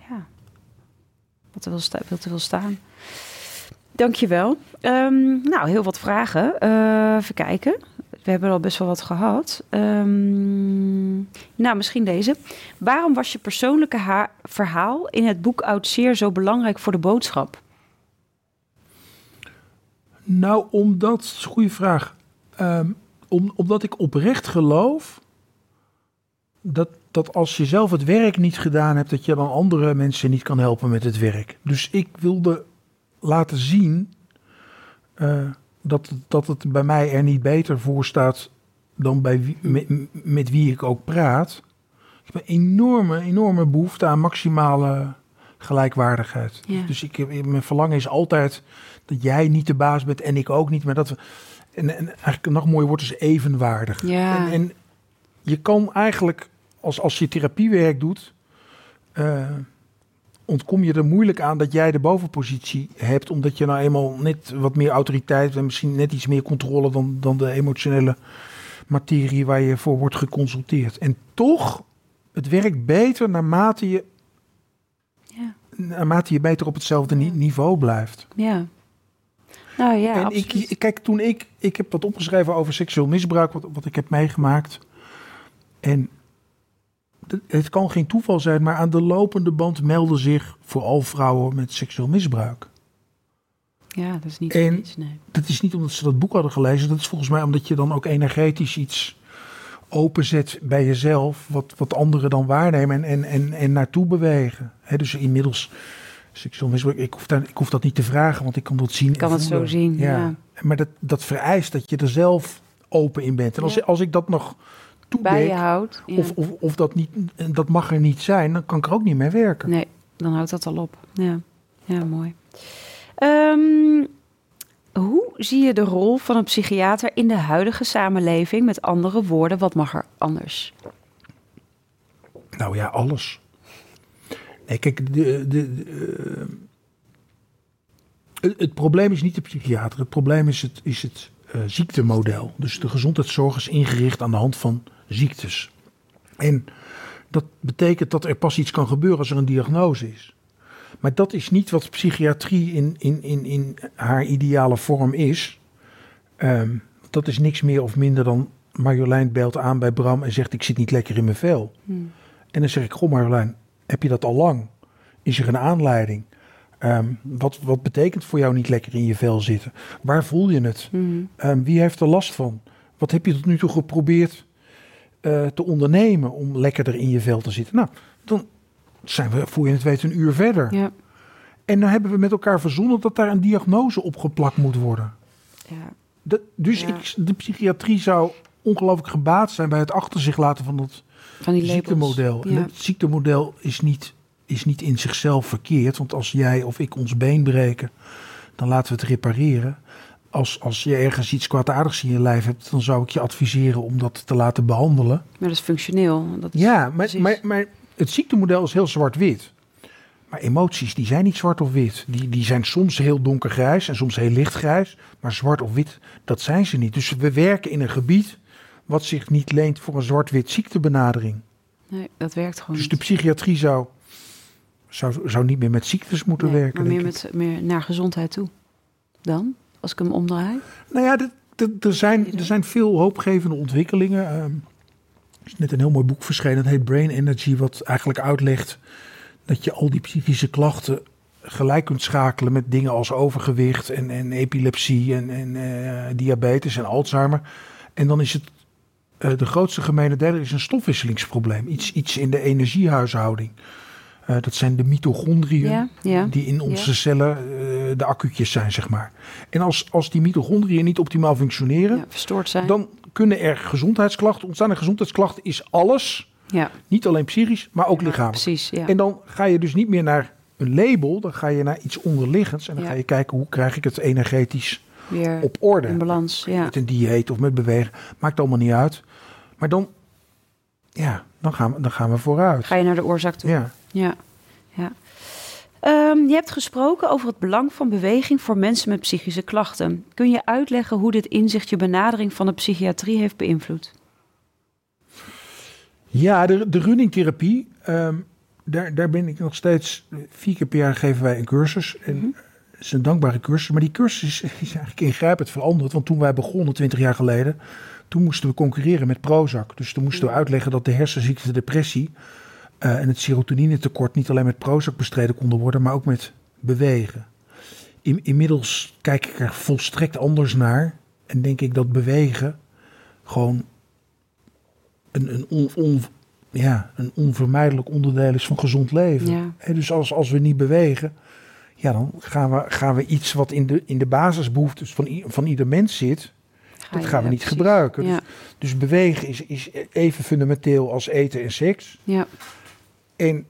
ja, wat er wil, sta, wat er wil staan. Dankjewel. Ehm nou, heel wat vragen. Eh, even kijken. We hebben al best wel wat gehad. Ehm, nou, misschien deze. Waarom was je persoonlijke ha- verhaal in het boek Oud Zeer zo belangrijk voor de boodschap? Nou, omdat, dat is een goede vraag. Ehm, om, omdat ik oprecht geloof dat, dat als je zelf het werk niet gedaan hebt, dat je dan andere mensen niet kan helpen met het werk. Dus ik wilde laten zien eh, dat, dat het bij mij er niet beter voor staat dan bij wie, met, met wie ik ook praat. Ik heb een enorme, enorme behoefte aan maximale gelijkwaardigheid. Ja. Dus ik, mijn verlangen is altijd dat jij niet de baas bent en ik ook niet, maar dat we. En, en eigenlijk nog mooier wordt is evenwaardig. Ja. En, en je kan eigenlijk, als, als je therapiewerk doet, eh, ontkom je er moeilijk aan dat jij de bovenpositie hebt, omdat je nou eenmaal net wat meer autoriteit en misschien net iets meer controle dan, dan de emotionele materie waar je voor wordt geconsulteerd. En toch, het werkt beter naarmate je, Ja, naarmate je beter op hetzelfde ni- niveau blijft. ja. Nou ja, en absoluut. ik, kijk, toen ik, ik heb wat opgeschreven over seksueel misbruik, wat, wat ik heb meegemaakt. En het kan geen toeval zijn, maar aan de lopende band melden zich vooral vrouwen met seksueel misbruik. ja, dat is niet En- niets, nee. Dat is niet omdat ze dat boek hadden gelezen, dat is volgens mij omdat je dan ook energetisch iets openzet bij jezelf, wat, wat anderen dan waarnemen en, en, en, en naartoe bewegen. Dus inmiddels, seksueel misbruik, ik hoef, daar, ik hoef dat niet te vragen, want ik kan dat zien. Ik kan het zo zien, ja. Maar dat, dat vereist dat je er zelf open in bent. En als, Ja. als ik dat nog Bij je houdt. Ja. of, of, of dat, niet, dat mag er niet zijn, dan kan ik er ook niet mee werken. Nee, dan houdt dat al op. Ja, ja mooi. Ehm, hoe zie je de rol van een psychiater in de huidige samenleving? Met andere woorden, wat mag er anders? Nou ja, alles. Nee, kijk, de, de, de, eh, het, het probleem is niet de psychiater. Het probleem is het, is het eh, ziektemodel. Dus de gezondheidszorg is ingericht aan de hand van ziektes. En dat betekent dat er pas iets kan gebeuren als er een diagnose is. Maar dat is niet wat psychiatrie in, in, in, in haar ideale vorm is. Ehm, dat is niks meer of minder dan Marjolein belt aan bij Bram en zegt: Ik zit niet lekker in mijn vel. En dan zeg ik: Goh, Marjolein, heb je dat al lang? Is er een aanleiding? Ehm, wat, wat betekent voor jou niet lekker in je vel zitten? Waar voel je het? Mhm. Ehm, wie heeft er last van? Wat heb je tot nu toe geprobeerd eh, te ondernemen om lekkerder in je vel te zitten. Nou, dan zijn we voor je het weet een uur verder. Ja. En dan hebben we met elkaar verzonnen dat daar een diagnose op geplakt moet worden. Ja. De, dus Ja. ik, de psychiatrie zou ongelooflijk gebaat zijn bij het achter zich laten van dat Van die ziektemodel. Ja. het ziektemodel is niet, is niet in zichzelf verkeerd. Want als jij of ik ons been breken, dan laten we het repareren. Als, als je ergens iets kwaadaardigs in je lijf hebt, dan zou ik je adviseren om dat te laten behandelen. Maar dat is functioneel. Dat is, Ja, maar, maar, maar het ziektemodel is heel zwart-wit. Maar emoties, die zijn niet zwart of wit. Die, die zijn soms heel donkergrijs en soms heel lichtgrijs. Maar zwart of wit, dat zijn ze niet. Dus we werken in een gebied wat zich niet leent voor een zwart-wit ziektebenadering. Nee, dat werkt gewoon Dus de psychiatrie zou, zou, zou niet meer met ziektes moeten Nee, werken. maar meer, met, meer naar gezondheid toe. Dan, als ik hem omdraai. Nou ja, er, zijn, er zijn veel hoopgevende ontwikkelingen. Ehm, er is net een heel mooi boek verschenen, dat heet Brain Energy, wat eigenlijk uitlegt dat je al die psychische klachten gelijk kunt schakelen met dingen als overgewicht en, en epilepsie en, en eh, diabetes en Alzheimer. En dan is het eh, de grootste gemene deler is een stofwisselingsprobleem. Iets, iets in de energiehuishouding. Eh, dat zijn de mitochondriën Ja, ja. die in onze Ja. cellen eh, de accu'tjes zijn, zeg maar. En als, als die mitochondriën niet optimaal functioneren, ja, verstoord zijn. dan kunnen er gezondheidsklachten ontstaan. En gezondheidsklachten is alles, ja, niet alleen psychisch, maar ook lichamelijk. precies. Ja. En dan ga je dus niet meer naar een label, dan ga je naar iets onderliggends. En dan ga je kijken hoe krijg ik het energetisch Weer op orde. in balans. Ja. Met een dieet of met bewegen, maakt allemaal niet uit. Maar dan, ja, dan gaan we, dan gaan we vooruit. Ga je naar de oorzaak toe. Ja. Ja, ja. Ehm, je hebt gesproken over het belang van beweging voor mensen met psychische klachten. Kun je uitleggen hoe dit inzicht je benadering van de psychiatrie heeft beïnvloed? Ja, de, de runningtherapie, ehm, daar, daar ben ik nog steeds, vier keer per jaar geven wij een cursus. En Mhm. het is een dankbare cursus, maar die cursus is, (laughs) is eigenlijk ingrijpend veranderd. Want toen wij begonnen, twintig jaar geleden, toen moesten we concurreren met Prozac. Dus toen moesten we uitleggen dat de hersenziekte, de depressie eh, en het serotoninetekort niet alleen met Prozac bestreden konden worden, maar ook met bewegen. In, inmiddels kijk ik er volstrekt anders naar en denk ik dat bewegen gewoon een, een, on, on- ja, een onvermijdelijk onderdeel is van gezond leven. Ja. Dus als, als we niet bewegen, ja, dan gaan we, gaan we iets wat in de, in de basisbehoeftes van, van ieder mens zit, Ga dat gaan we ja, niet precies. gebruiken. Ja, Dus bewegen is, is even fundamenteel als eten en seks. ja, En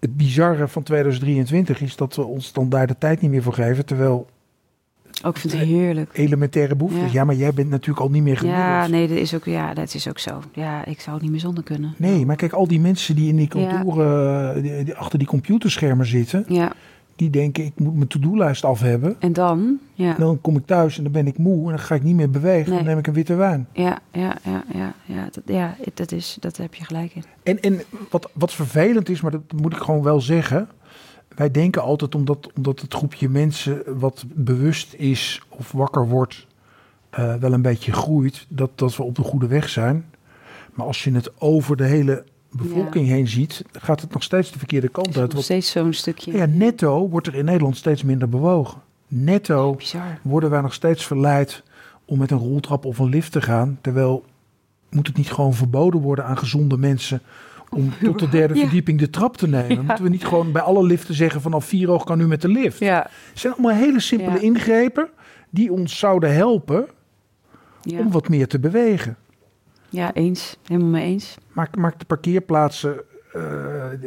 het bizarre van 2023 is dat we ons dan daar de tijd niet meer voor geven, terwijl ook vind het heerlijk. elementaire behoeftes. Ja. Ja. maar jij bent natuurlijk al niet meer gemiddeld. Ja, nee, dat is ook, ja, dat is ook zo. Ja, ik zou het niet meer zonder kunnen. Nee, maar kijk, al die mensen die in die Ja. kantoren, die, die achter die computerschermen zitten, Ja, die denken ik moet mijn to-do-lijst af hebben. en dan? Ja, Dan kom ik thuis en dan ben ik moe en dan ga ik niet meer bewegen. Nee. Dan neem ik een witte wijn. ja, ja, ja, ja, ja, dat, ja dat, is, dat heb je gelijk in. En, en wat, wat vervelend is, maar dat moet ik gewoon wel zeggen. Wij denken altijd omdat, omdat het groepje mensen wat bewust is of wakker wordt, eh, wel een beetje groeit, dat, dat we op de goede weg zijn. Maar als je het over de hele bevolking heen ziet, gaat het nog steeds de verkeerde kant uit. nog steeds zo'n stukje. ja, netto wordt er in Nederland steeds minder bewogen. Netto worden wij nog steeds verleid om met een roltrap of een lift te gaan. Terwijl moet het niet gewoon verboden worden aan gezonde mensen om tot de derde verdieping de trap te nemen? Moeten we niet gewoon bij alle liften zeggen vanaf vier oog kan u met de lift? Ja, Het zijn allemaal hele simpele ingrepen die ons zouden helpen om wat meer te bewegen. Ja, eens. Helemaal mee eens. Maak, maak de parkeerplaatsen eh,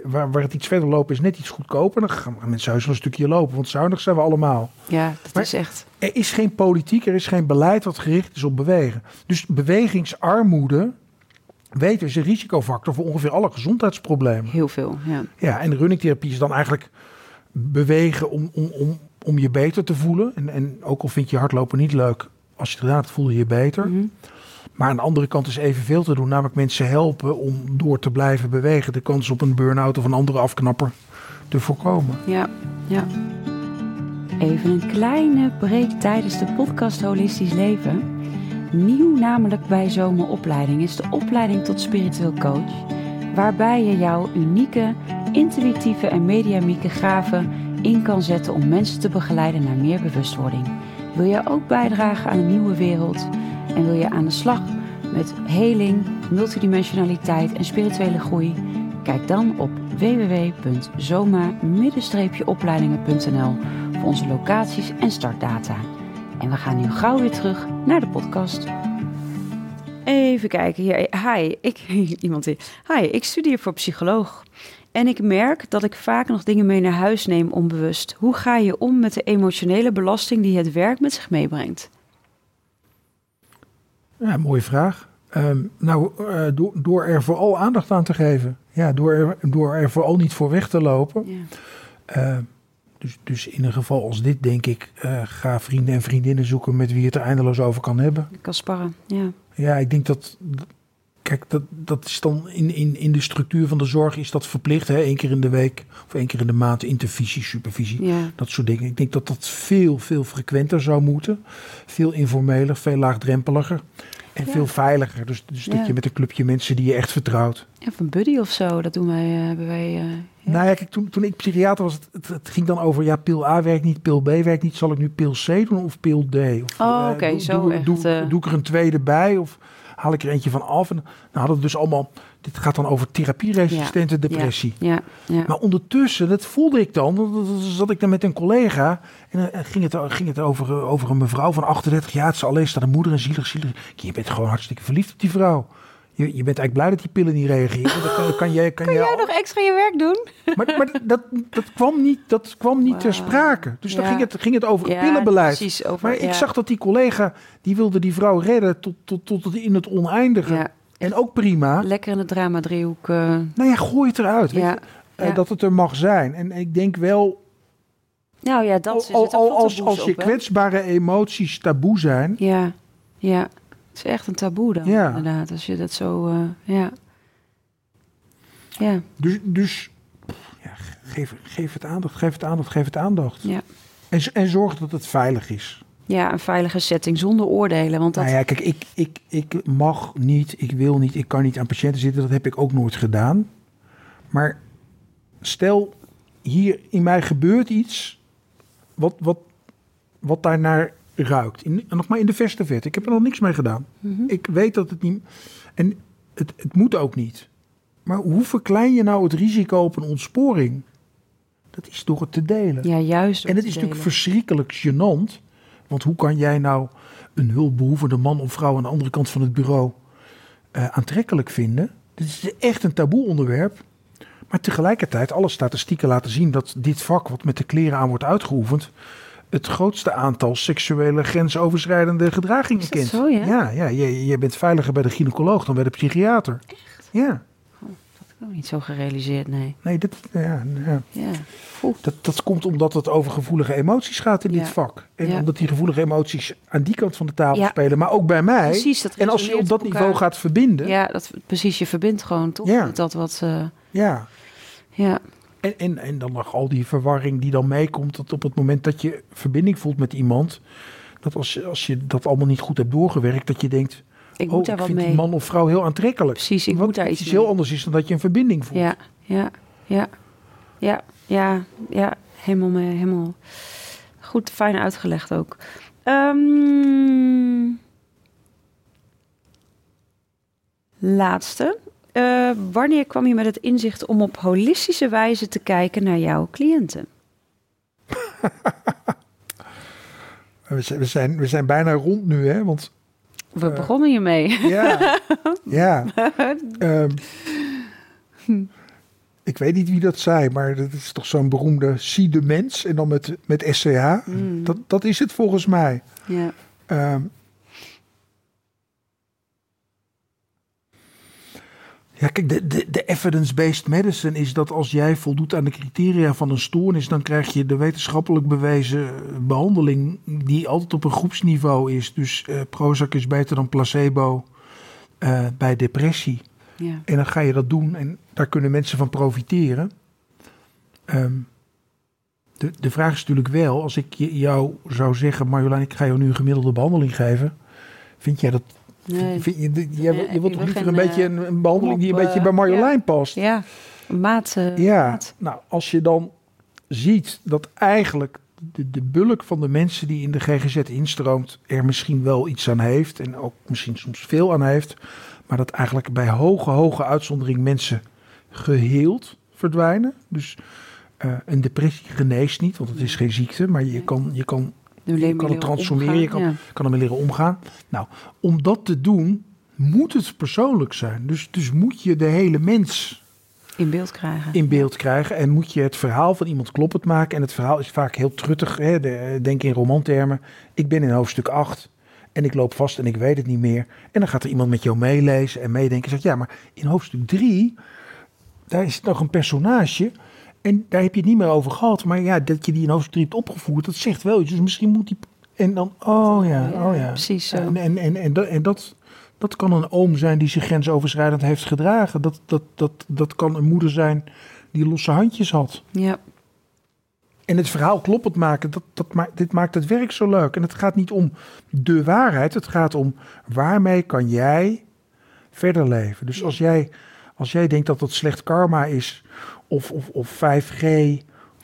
waar, waar het iets verder lopen is net iets goedkoper. Dan gaan mensen heus wel een stukje lopen, want zuinig zijn we allemaal. Ja, dat Maar- is echt. Er is geen politiek, er is geen beleid wat gericht is op bewegen. Dus bewegingsarmoede, weten we, is een risicofactor voor ongeveer alle gezondheidsproblemen. Heel veel, ja. Ja, en runningtherapie is dan eigenlijk bewegen om, om, om, om je beter te voelen. En, en ook al vind je hardlopen niet leuk, als je het hebt, voel je je beter. Mhm. Maar aan de andere kant is evenveel te doen, namelijk mensen helpen om door te blijven bewegen. De kans op een burn-out of een andere afknapper te voorkomen. Ja, ja. Even een kleine break tijdens de podcast Holistisch Leven. Nieuw namelijk bij Zomeropleiding is de opleiding tot spiritueel coach. Waarbij je jouw unieke, intuïtieve en mediamieke gaven in kan zetten om mensen te begeleiden naar meer bewustwording. Wil je ook bijdragen aan een nieuwe wereld en wil je aan de slag met heling, multidimensionaliteit en spirituele groei? Kijk dan op www.zoma-opleidingen.nl voor onze locaties en startdata. En we gaan nu gauw weer terug naar de podcast. Even kijken hier. Hi, ik, (laughs) iemand hier. Hi, ik studeer voor psycholoog. En ik merk dat ik vaak nog dingen mee naar huis neem onbewust. Hoe ga je om met de emotionele belasting die het werk met zich meebrengt? Ja, mooie vraag. Ehm, nou, uh, door, door er vooral aandacht aan te geven. Ja, door er, door er vooral niet voor weg te lopen. Ja. Uh, dus, dus in een geval als dit, denk ik, uh, ga vrienden en vriendinnen zoeken met wie je het er eindeloos over kan hebben. Kan sparren, ja. Ja, ik denk dat. Kijk, dat, dat is dan in, in, in de structuur van de zorg is dat verplicht. Hè? Eén keer in de week of één keer in de maand intervisie, supervisie. Ja. Dat soort dingen. Ik denk dat dat veel, veel frequenter zou moeten. Veel informeler, veel laagdrempeliger. En veel veiliger. Dus, dus dat je met een clubje mensen die je echt vertrouwt. Ja, een buddy of zo, dat doen wij. Uh, hebben wij uh, Nou ja, kijk, toen, toen ik psychiater was, het, het, ging dan over, ja, pil A werkt niet, pil B werkt niet. Zal ik nu pil C doen of pil D? Of, oh, oké, okay, uh, zo doe, echt. Doe, doe, ik er een tweede bij of haal ik er eentje van af? En dan hadden we dus allemaal, dit gaat dan over therapieresistente ja. depressie. Ja. Ja. Maar ondertussen, dat voelde ik dan, zat ik dan met een collega en dan ging het, ging het over, over een mevrouw van 38 jaar. Het is alleen staat een moeder en zielig, zielig. Je bent gewoon hartstikke verliefd op die vrouw. Je, je bent eigenlijk blij dat die pillen niet reageren. Dat kan, kan, jij, kan, kan jij, jij nog extra je werk doen? Maar, maar dat, dat kwam niet, dat kwam niet wow. ter sprake. Dus dan ging, het, ging het over ja, pillenbeleid. Precies, over, maar ik zag dat die collega, die wilde die vrouw redden tot, tot, tot in het oneindige. En ook prima. Lekker in het drama driehoek. Uh... Nou ja, gooi het eruit. Weet je? Uh, dat het er mag zijn. En ik denk wel... Nou ja, dat is al, het al, als, als je kwetsbare emoties taboe zijn... Ja, ja. Is echt een taboe dan, ja. inderdaad. Als je dat zo... Uh, ja. Ja. Dus, dus ja, geef, geef het aandacht, geef het aandacht, geef het aandacht. Ja. En, en zorg dat het veilig is. Ja, een veilige setting zonder oordelen. Want dat... Nou ja, kijk, ik, ik, ik mag niet, ik wil niet, ik kan niet aan patiënten zitten. Dat heb ik ook nooit gedaan. Maar stel, hier in mij gebeurt iets wat, wat, wat daarnaar ruikt. In, nog maar in de verste vet. Ik heb er nog niks mee gedaan. Mhm. Mm -hmm. Ik weet dat het niet... En het, het moet ook niet. Maar hoe verklein je nou het risico op een ontsporing? Dat is door het te delen. Ja, juist. En het is natuurlijk verschrikkelijk gênant. Want hoe kan jij nou een hulpbehoevende man of vrouw aan de andere kant van het bureau uh, aantrekkelijk vinden? Dit is echt een taboe onderwerp. Maar tegelijkertijd, alle statistieken laten zien dat dit vak, wat met de kleren aan wordt uitgeoefend, het grootste aantal seksuele grensoverschrijdende gedragingen kent. Zo, ja? Ja, ja je, je bent veiliger bij de gynaecoloog dan bij de psychiater. Echt? Ja. Oh, dat heb ik ook niet zo gerealiseerd, nee. Nee, dat, ja, ja. ja. Dat, dat komt omdat het over gevoelige emoties gaat in dit vak. En omdat die gevoelige emoties aan die kant van de tafel spelen, maar ook bij mij. Precies, dat en als je op dat niveau gaat verbinden. Ja. Dat, precies. Je verbindt gewoon toch dat wat... eh, ja. ja, En, en, en dan nog al die verwarring die dan meekomt. Dat op het moment dat je verbinding voelt met iemand. Dat als je, als je dat allemaal niet goed hebt doorgewerkt. Dat je denkt. ik oh, moet daar ik vind mee. die man of vrouw heel aantrekkelijk. Precies, ik Wat moet daar iets iets mee. heel anders is dan dat je een verbinding voelt. Ja, ja, ja, ja, ja, ja, helemaal mee, helemaal goed, fijn uitgelegd ook. Ehm, laatste. Eh, wanneer kwam je met het inzicht om op holistische wijze te kijken naar jouw cliënten? (laughs) We, zijn, we, zijn, we zijn bijna rond nu, hè? Want We Eh. begonnen hiermee. ja, (laughs) ja. Ehm, ik weet niet wie dat zei, maar dat is toch zo'n beroemde zie de mens en dan met, met SCH. Mm. Dat, dat is het volgens mij. Ja, Ehm, ja, kijk, de, de, de evidence-based medicine is dat als jij voldoet aan de criteria van een stoornis, dan krijg je de wetenschappelijk bewezen behandeling die altijd op een groepsniveau is. Dus eh Prozac is beter dan placebo eh, bij depressie. ja, En dan ga je dat doen en daar kunnen mensen van profiteren. Ehm, de, de vraag is natuurlijk wel, als ik jou zou zeggen, Marjolein, ik ga jou nu een gemiddelde behandeling geven. Vind jij dat? Nee. Vind je, Nee, je wilt toch liever een beetje eh, een, een behandeling die een beetje eh, bij Marjolein past? ja, maat. eh, Ja, maat. nou, als je dan ziet dat eigenlijk de, de bulk van de mensen die in de GGZ instroomt er misschien wel iets aan heeft en ook misschien soms veel aan heeft, Maar dat eigenlijk bij hoge, hoge uitzondering mensen geheeld verdwijnen. Dus eh, een depressie geneest niet, want het is geen ziekte. Maar je kan, je kan, je kan het transformeren, je kan, ja. kan ermee leren omgaan. Nou, om dat te doen moet het persoonlijk zijn. Dus, dus moet je de hele mens in beeld krijgen. In beeld krijgen. En moet je het verhaal van iemand kloppend maken. En het verhaal is vaak heel truttig. Hè? De, denk in romantermen. Ik ben in hoofdstuk 8. En ik loop vast en ik weet het niet meer. En dan gaat er iemand met jou meelezen en meedenken. En zegt, ja, maar in hoofdstuk 3... daar is nog een personage... En daar heb je het niet meer over gehad. Maar ja, dat je die in hoofdstuk 3 hebt opgevoerd, dat zegt wel iets. Dus misschien moet die. En dan, oh ja, oh ja. Precies zo. En, en, en, en, dat, en dat, dat kan een oom zijn die zich grensoverschrijdend heeft gedragen. Dat, dat, dat, dat kan een moeder zijn die losse handjes had. Ja. En het verhaal kloppend maken, dat, dat maakt, dit maakt het werk zo leuk. En het gaat niet om de waarheid, het gaat om waarmee kan jij verder leven. Dus als jij, als jij denkt dat het slecht karma is, of, of, of 5G,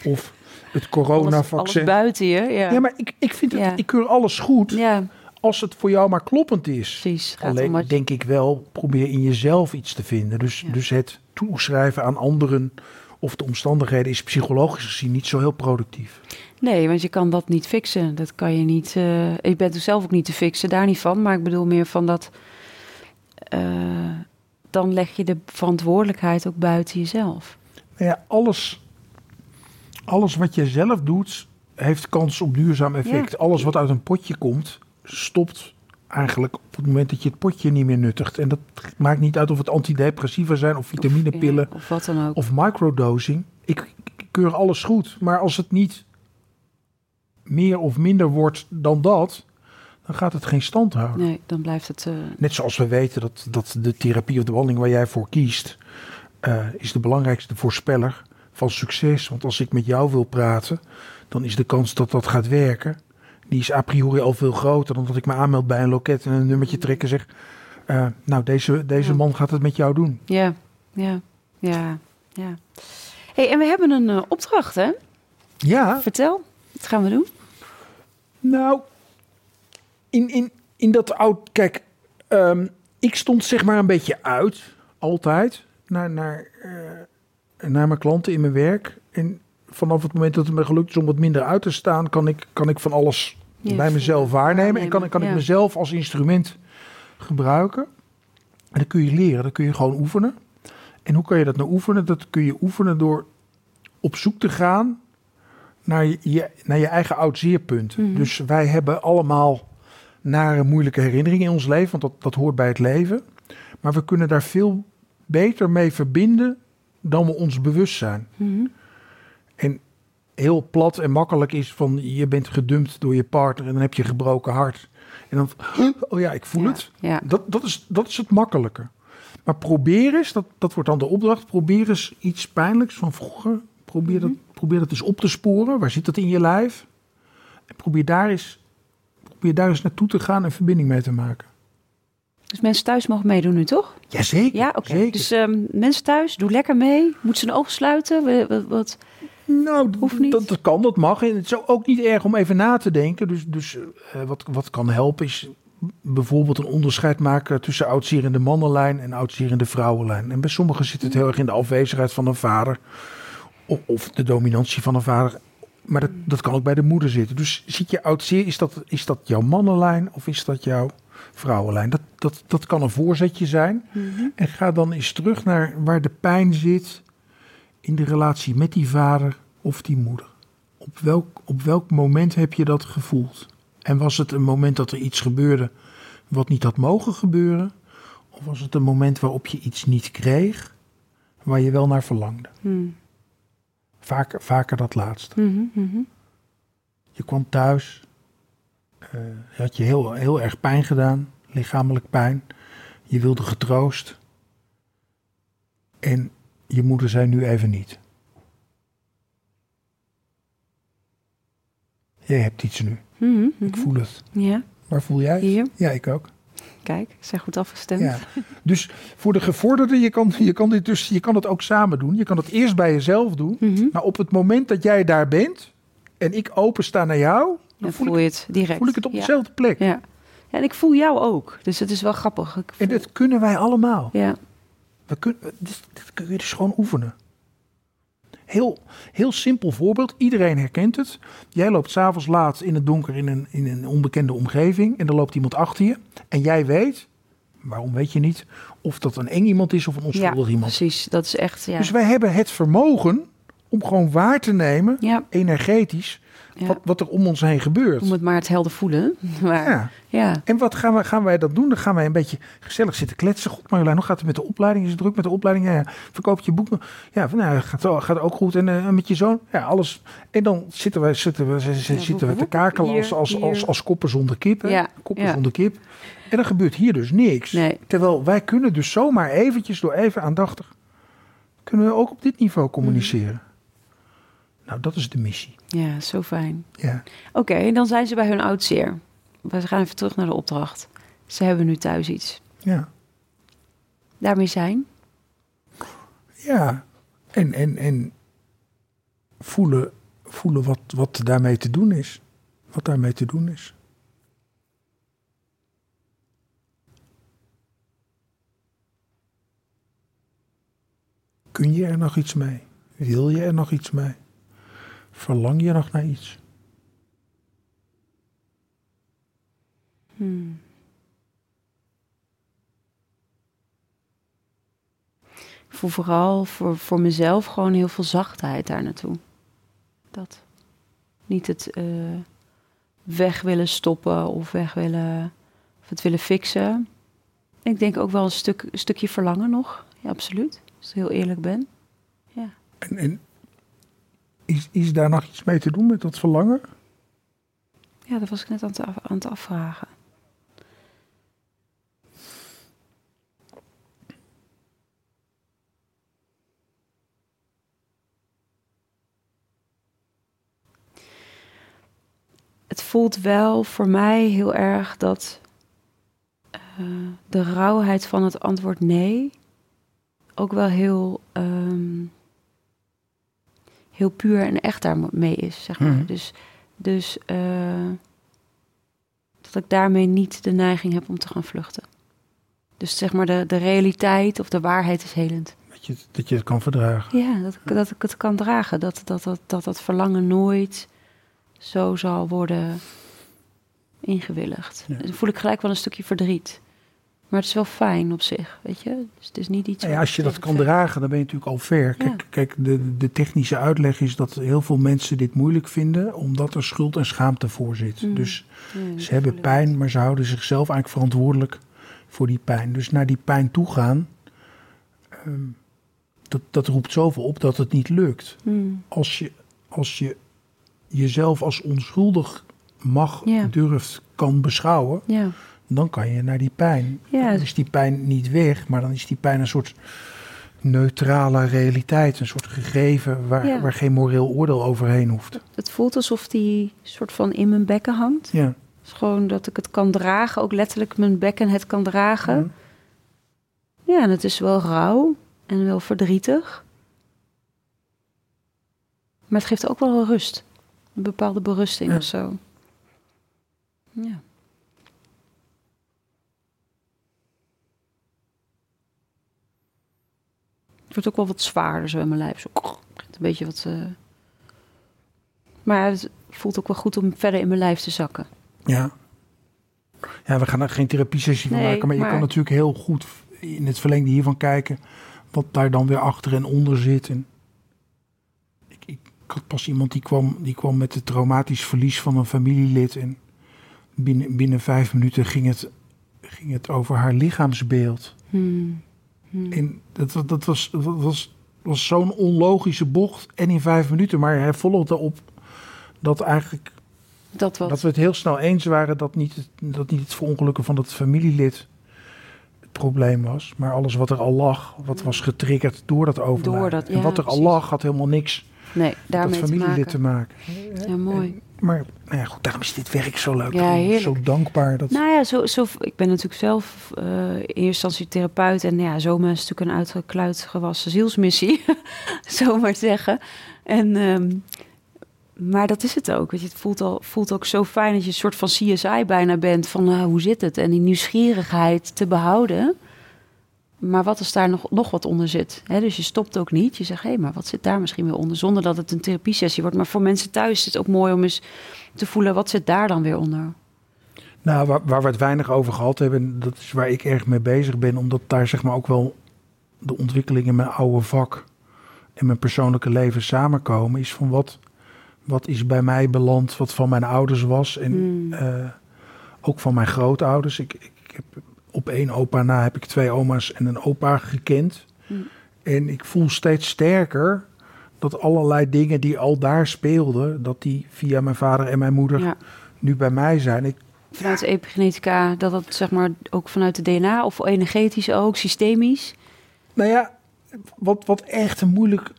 of het coronavaccin. Alles, alles buiten je, ja. Ja, maar ik, ik vind het, ja. ik keur alles goed. Ja als het voor jou maar kloppend is. Precies. Alleen denk ik wel, probeer in jezelf iets te vinden. Dus, dus het toeschrijven aan anderen of de omstandigheden is psychologisch gezien niet zo heel productief. Nee, want je kan dat niet fixen. Dat kan je niet. Uh, je bent er zelf ook niet te fixen, daar niet van. Maar ik bedoel meer van dat. Uh, dan leg je de verantwoordelijkheid ook buiten jezelf. Nou ja, alles, alles wat je zelf doet, heeft kans op duurzaam effect. Ja. Alles wat uit een potje komt, stopt eigenlijk op het moment dat je het potje niet meer nuttigt. En dat maakt niet uit of het antidepressiva zijn of vitaminepillen of, wat dan ook. Of microdosing. Ik, ik keur alles goed, maar als het niet meer of minder wordt dan dat, dan gaat het geen stand houden. Nee, dan blijft het. Uh... Net zoals we weten dat, dat de therapie of de behandeling waar jij voor kiest, uh, is de belangrijkste voorspeller van succes. Want als ik met jou wil praten, dan is de kans dat dat gaat werken die is a priori al veel groter dan dat ik me aanmeld bij een loket en een nummertje trek en zeg, uh, nou deze, deze man gaat het met jou doen. Ja, ja, ja, ja. hey, en we hebben een uh, opdracht hè? Ja. Vertel, wat gaan we doen? Nou, in, in, in dat oud, kijk, um, ik stond zeg maar een beetje uit, altijd, naar, naar, uh, naar mijn klanten in mijn werk. En vanaf het moment dat het me gelukt is om wat minder uit te staan, kan ik, kan ik van alles bij mezelf waarnemen. En kan, kan ik mezelf als instrument gebruiken. En dat kun je leren, dat kun je gewoon oefenen. En hoe kan je dat nou oefenen? Dat kun je oefenen door op zoek te gaan naar je, naar je eigen oud-zeerpunt. Mhm. Dus wij hebben allemaal nare, moeilijke herinneringen in ons leven, want dat, dat hoort bij het leven. Maar we kunnen daar veel beter mee verbinden dan we ons bewust zijn. Mhm. En heel plat en makkelijk is van je bent gedumpt door je partner en dan heb je gebroken hart. En dan, oh ja, ik voel het. Ja. Dat, dat, is, dat is het makkelijke. Maar probeer eens, dat, dat wordt dan de opdracht, probeer eens iets pijnlijks van vroeger. Probeer, dat, mhm. probeer dat eens op te sporen. Waar zit dat in je lijf? En probeer daar eens, probeer daar eens naartoe te gaan en verbinding mee te maken. Dus mensen thuis mogen meedoen nu, toch? Jazeker. Ja, oké. Dus um, mensen thuis, doe lekker mee. Moet ze een oog sluiten? Wat, wat, nou, Hoeft niet. Dat, dat, kan, dat mag. En het is ook niet erg om even na te denken. Dus, dus uh, wat, wat kan helpen is bijvoorbeeld een onderscheid maken tussen oudzierende mannenlijn en oudzierende vrouwenlijn. En bij sommigen zit het heel erg in de afwezigheid van een vader of, of de dominantie van een vader. Maar dat, dat kan ook bij de moeder zitten. Dus zit je oudzeer, is dat, is dat jouw mannenlijn of is dat jouw vrouwenlijn? Dat, dat, dat kan een voorzetje zijn. Mm -hmm. En ga dan eens terug naar waar de pijn zit in de relatie met die vader of die moeder? Op welk, op welk moment heb je dat gevoeld? En was het een moment dat er iets gebeurde wat niet had mogen gebeuren? Of was het een moment waarop je iets niet kreeg waar je wel naar verlangde? Hmm. Vaker, vaker dat laatste. Mm -hmm. Je kwam thuis, uh, had je heel, heel erg pijn gedaan, lichamelijk pijn. Je wilde getroost. En je moeder zei nu even niet. Jij hebt iets nu. Mm -hmm. Ik voel het. Ja. Waar voel jij het? Hier. Ja, ik ook. Kijk, zijn goed afgestemd. Ja. Dus voor de gevorderde, je kan, je, kan dit dus, je kan het ook samen doen. Je kan het eerst bij jezelf doen. Mm -hmm. Maar op het moment dat jij daar bent en ik opensta naar jou, dan voel, je het direct. voel ik het op ja. dezelfde plek. Ja. en ik voel jou ook. Dus het is wel grappig. Ik En dat kunnen wij allemaal. ja. We kunnen, dit, dit kun je dus gewoon oefenen. Heel, heel simpel voorbeeld. Iedereen herkent het. Jij loopt s'avonds laat in het donker in een, in een onbekende omgeving. En er loopt iemand achter je. En jij weet, waarom weet je niet, of dat een eng iemand is of een ja, onschuldig iemand. precies. Dat is echt, ja. Dus wij hebben het vermogen om gewoon waar te nemen, ja, energetisch, ja. wat, wat er om ons heen gebeurt. Om het maar het helder voelen. (laughs) Maar, ja. Ja. En wat gaan wij, gaan wij dat doen? Dan gaan wij een beetje gezellig zitten kletsen. God Marjolein, hoe gaat het met de opleiding? Is het druk met de opleiding? Ja, ja. Verkoop je boeken? Ja, van, nou, gaat, gaat ook goed. En eh, met je zoon? Ja, alles. En dan zitten we, zitten we, zitten we te kakelen hier, als, als, hier. als, als koppen zonder kip. hè? Koppen zonder kip. En dan gebeurt hier dus niks. Nee. Terwijl wij kunnen dus zomaar eventjes door even aandachtig... kunnen we ook op dit niveau communiceren. Nou, dat is de missie. ja, zo fijn. Ja. Oké, dan zijn ze bij hun oudzeer. We gaan even terug naar de opdracht. Ze hebben nu thuis iets. Ja. Daarmee zijn. Ja, en, en, en voelen, voelen wat, wat daarmee te doen is. Wat daarmee te doen is. Kun je er nog iets mee? Wil je er nog iets mee? Verlang je nog naar iets? Hmm. Ik voel vooral voor, voor mezelf gewoon heel veel zachtheid daar naartoe. Dat. Niet het eh, weg willen stoppen of weg willen, of het willen fixen. Ik denk ook wel een, stuk, een stukje verlangen nog. Ja, absoluut. Als ik heel eerlijk ben. En, en is, is daar nog iets mee te doen met dat verlangen? Ja, dat was ik net aan het, aan het afvragen. Het voelt wel voor mij heel erg dat eh, de rauwheid van het antwoord nee ook wel heel, ehm, heel puur en echt daarmee is, zeg maar. Mhm. Dus, dus eh, dat ik daarmee niet de neiging heb om te gaan vluchten. Dus zeg maar de, de realiteit of de waarheid is helend. Dat je, het- dat je het kan verdragen. Ja, dat, ik- dat ik het kan dragen. Dat dat, dat, dat dat verlangen nooit zo zal worden ingewilligd. Ja. Dan voel ik gelijk wel een stukje verdriet. Maar het is wel fijn op zich, weet je. Dus het is niet iets... Nou ja, als je dat kan dragen, dan ben je natuurlijk al ver. Ja. Kijk, kijk de, de technische uitleg is dat heel veel mensen dit moeilijk vinden, omdat er schuld en schaamte voor zit. Mm. Dus dat ze hebben pijn, maar ze houden zichzelf eigenlijk verantwoordelijk voor die pijn. Dus naar die pijn toe gaan, ehm, dat, dat roept zoveel op dat het niet lukt. Mm. Als je, als je jezelf als onschuldig mag, durft, kan beschouwen, Ja, dan kan je naar die pijn. Ja. Dan is die pijn niet weg, maar dan is die pijn een soort neutrale realiteit. Een soort gegeven waar, Ja. waar geen moreel oordeel overheen hoeft. het voelt alsof die soort van in mijn bekken hangt. Ja. Het is gewoon dat ik het kan dragen, ook letterlijk mijn bekken het kan dragen. Mhm. Ja, en het is wel rauw en wel verdrietig. Maar het geeft ook wel rust. Een bepaalde berusting Ja. of zo. Ja. Wordt ook wel wat zwaarder zo in mijn lijf. Zo, een beetje wat... eh, Maar het voelt ook wel goed om verder in mijn lijf te zakken. Ja. Ja, we gaan er geen therapie-sessie van Nee, maken, maar je kan natuurlijk heel goed in het verlengde hiervan kijken wat daar dan weer achter en onder zit. En ik, ik had pas iemand die kwam, die kwam met het traumatisch verlies van een familielid en binnen, binnen vijf minuten ging het, ging het over haar lichaamsbeeld. Hmm. Hmm. En dat, dat was, dat was, was zo'n onlogische bocht en in vijf minuten, maar hij volgde op dat eigenlijk Dat wat. dat we het heel snel eens waren dat niet, het- dat niet het verongelukken van dat familielid het probleem was. Maar alles wat er al lag, wat was getriggerd door dat overlijden. Door dat, en wat er al lag, had helemaal niks nee, met daarmee te familielid maken. te maken. Ja, mooi. Maar nou ja, goed, daarom is dit werk zo leuk. Ja. Zo dankbaar. Dat, Nou ja, zo, zo, ik ben natuurlijk zelf eh, in eerste instantie therapeut. En ja, zomaar is natuurlijk een uitgekluit gewassen zielsmissie. (laughs) zo maar zeggen. En, ehm, Maar dat is het ook. Weet je, het voelt, al, voelt ook zo fijn dat je een soort van CSI bijna bent. Van uh, hoe zit het? En die nieuwsgierigheid te behouden. Maar wat als daar nog, nog wat onder zit? Dus je stopt ook niet. Je zegt, hé, hey, maar wat zit daar misschien weer onder? Zonder dat het een therapiesessie wordt. Maar voor mensen thuis is het ook mooi om eens te voelen... wat zit daar dan weer onder? Nou, waar, waar we het weinig over gehad hebben... dat is waar ik erg mee bezig ben. Omdat daar zeg maar ook wel de ontwikkeling in mijn oude vak... en mijn persoonlijke leven samenkomen... is van wat, wat is bij mij beland, wat van mijn ouders was... en Hmm. eh, ook van mijn grootouders. Ik, ik heb op één opa na heb ik twee oma's en een opa gekend. Hmm. En ik voel steeds sterker dat allerlei dingen die al daar speelden, dat die via mijn vader en mijn moeder Ja. nu bij mij zijn. Ik, Vanuit epigenetica, dat dat zeg maar ook vanuit de DNA... of energetisch ook, systemisch. nou ja, wat, wat echt een moeilijk,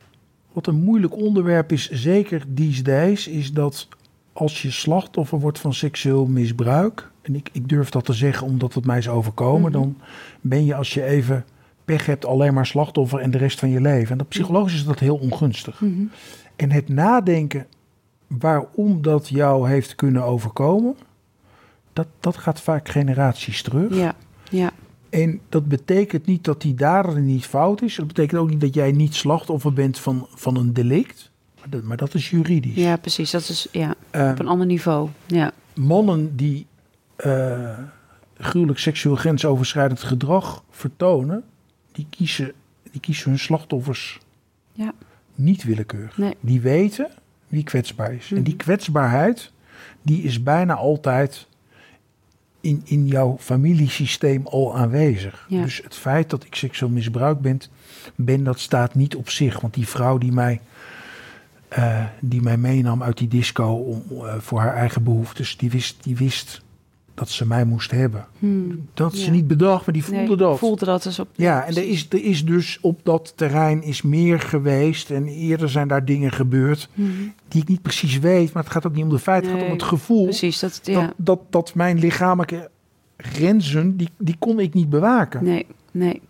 wat een moeilijk onderwerp is, zeker these days, is dat als je slachtoffer wordt van seksueel misbruik, en ik, ik durf dat te zeggen omdat het mij is overkomen, Mhm. dan ben je als je even pech hebt alleen maar slachtoffer en de rest van je leven. En dat psychologisch is dat heel ongunstig. Mhm. En het nadenken waarom dat jou heeft kunnen overkomen, dat, dat gaat vaak generaties terug. Ja, ja, En dat betekent niet dat die dader niet fout is. Dat betekent ook niet dat jij niet slachtoffer bent van, van een delict. Maar dat, maar dat is juridisch. ja, precies. Dat is ja, Eh, op een ander niveau. Ja, mannen die eh, gruwelijk seksueel grensoverschrijdend gedrag vertonen, die kiezen, die kiezen hun slachtoffers Ja. niet willekeurig. Nee. Die weten wie kwetsbaar is. En die Mhm. kwetsbaarheid, die is bijna altijd in, in jouw familiesysteem al aanwezig. Ja. Dus het feit dat ik seksueel misbruikt ben, ben, dat staat niet op zich. Want die vrouw die mij, eh, die mij meenam uit die disco om, eh, voor haar eigen behoeftes, die wist, die wist dat ze mij moest hebben. Hmm. Dat had ze Ja. niet bedacht, maar die voelde Nee, dat. Voelde dat dus op. Ja, en er is, er is dus op dat terrein is meer geweest. En eerder zijn daar dingen gebeurd Mhm. die ik niet precies weet. Maar het gaat ook niet om de feiten, het gaat om het gevoel. Precies, dat, ja. Dat, dat, dat mijn lichamelijke grenzen, die, die kon ik niet bewaken. Nee, nee.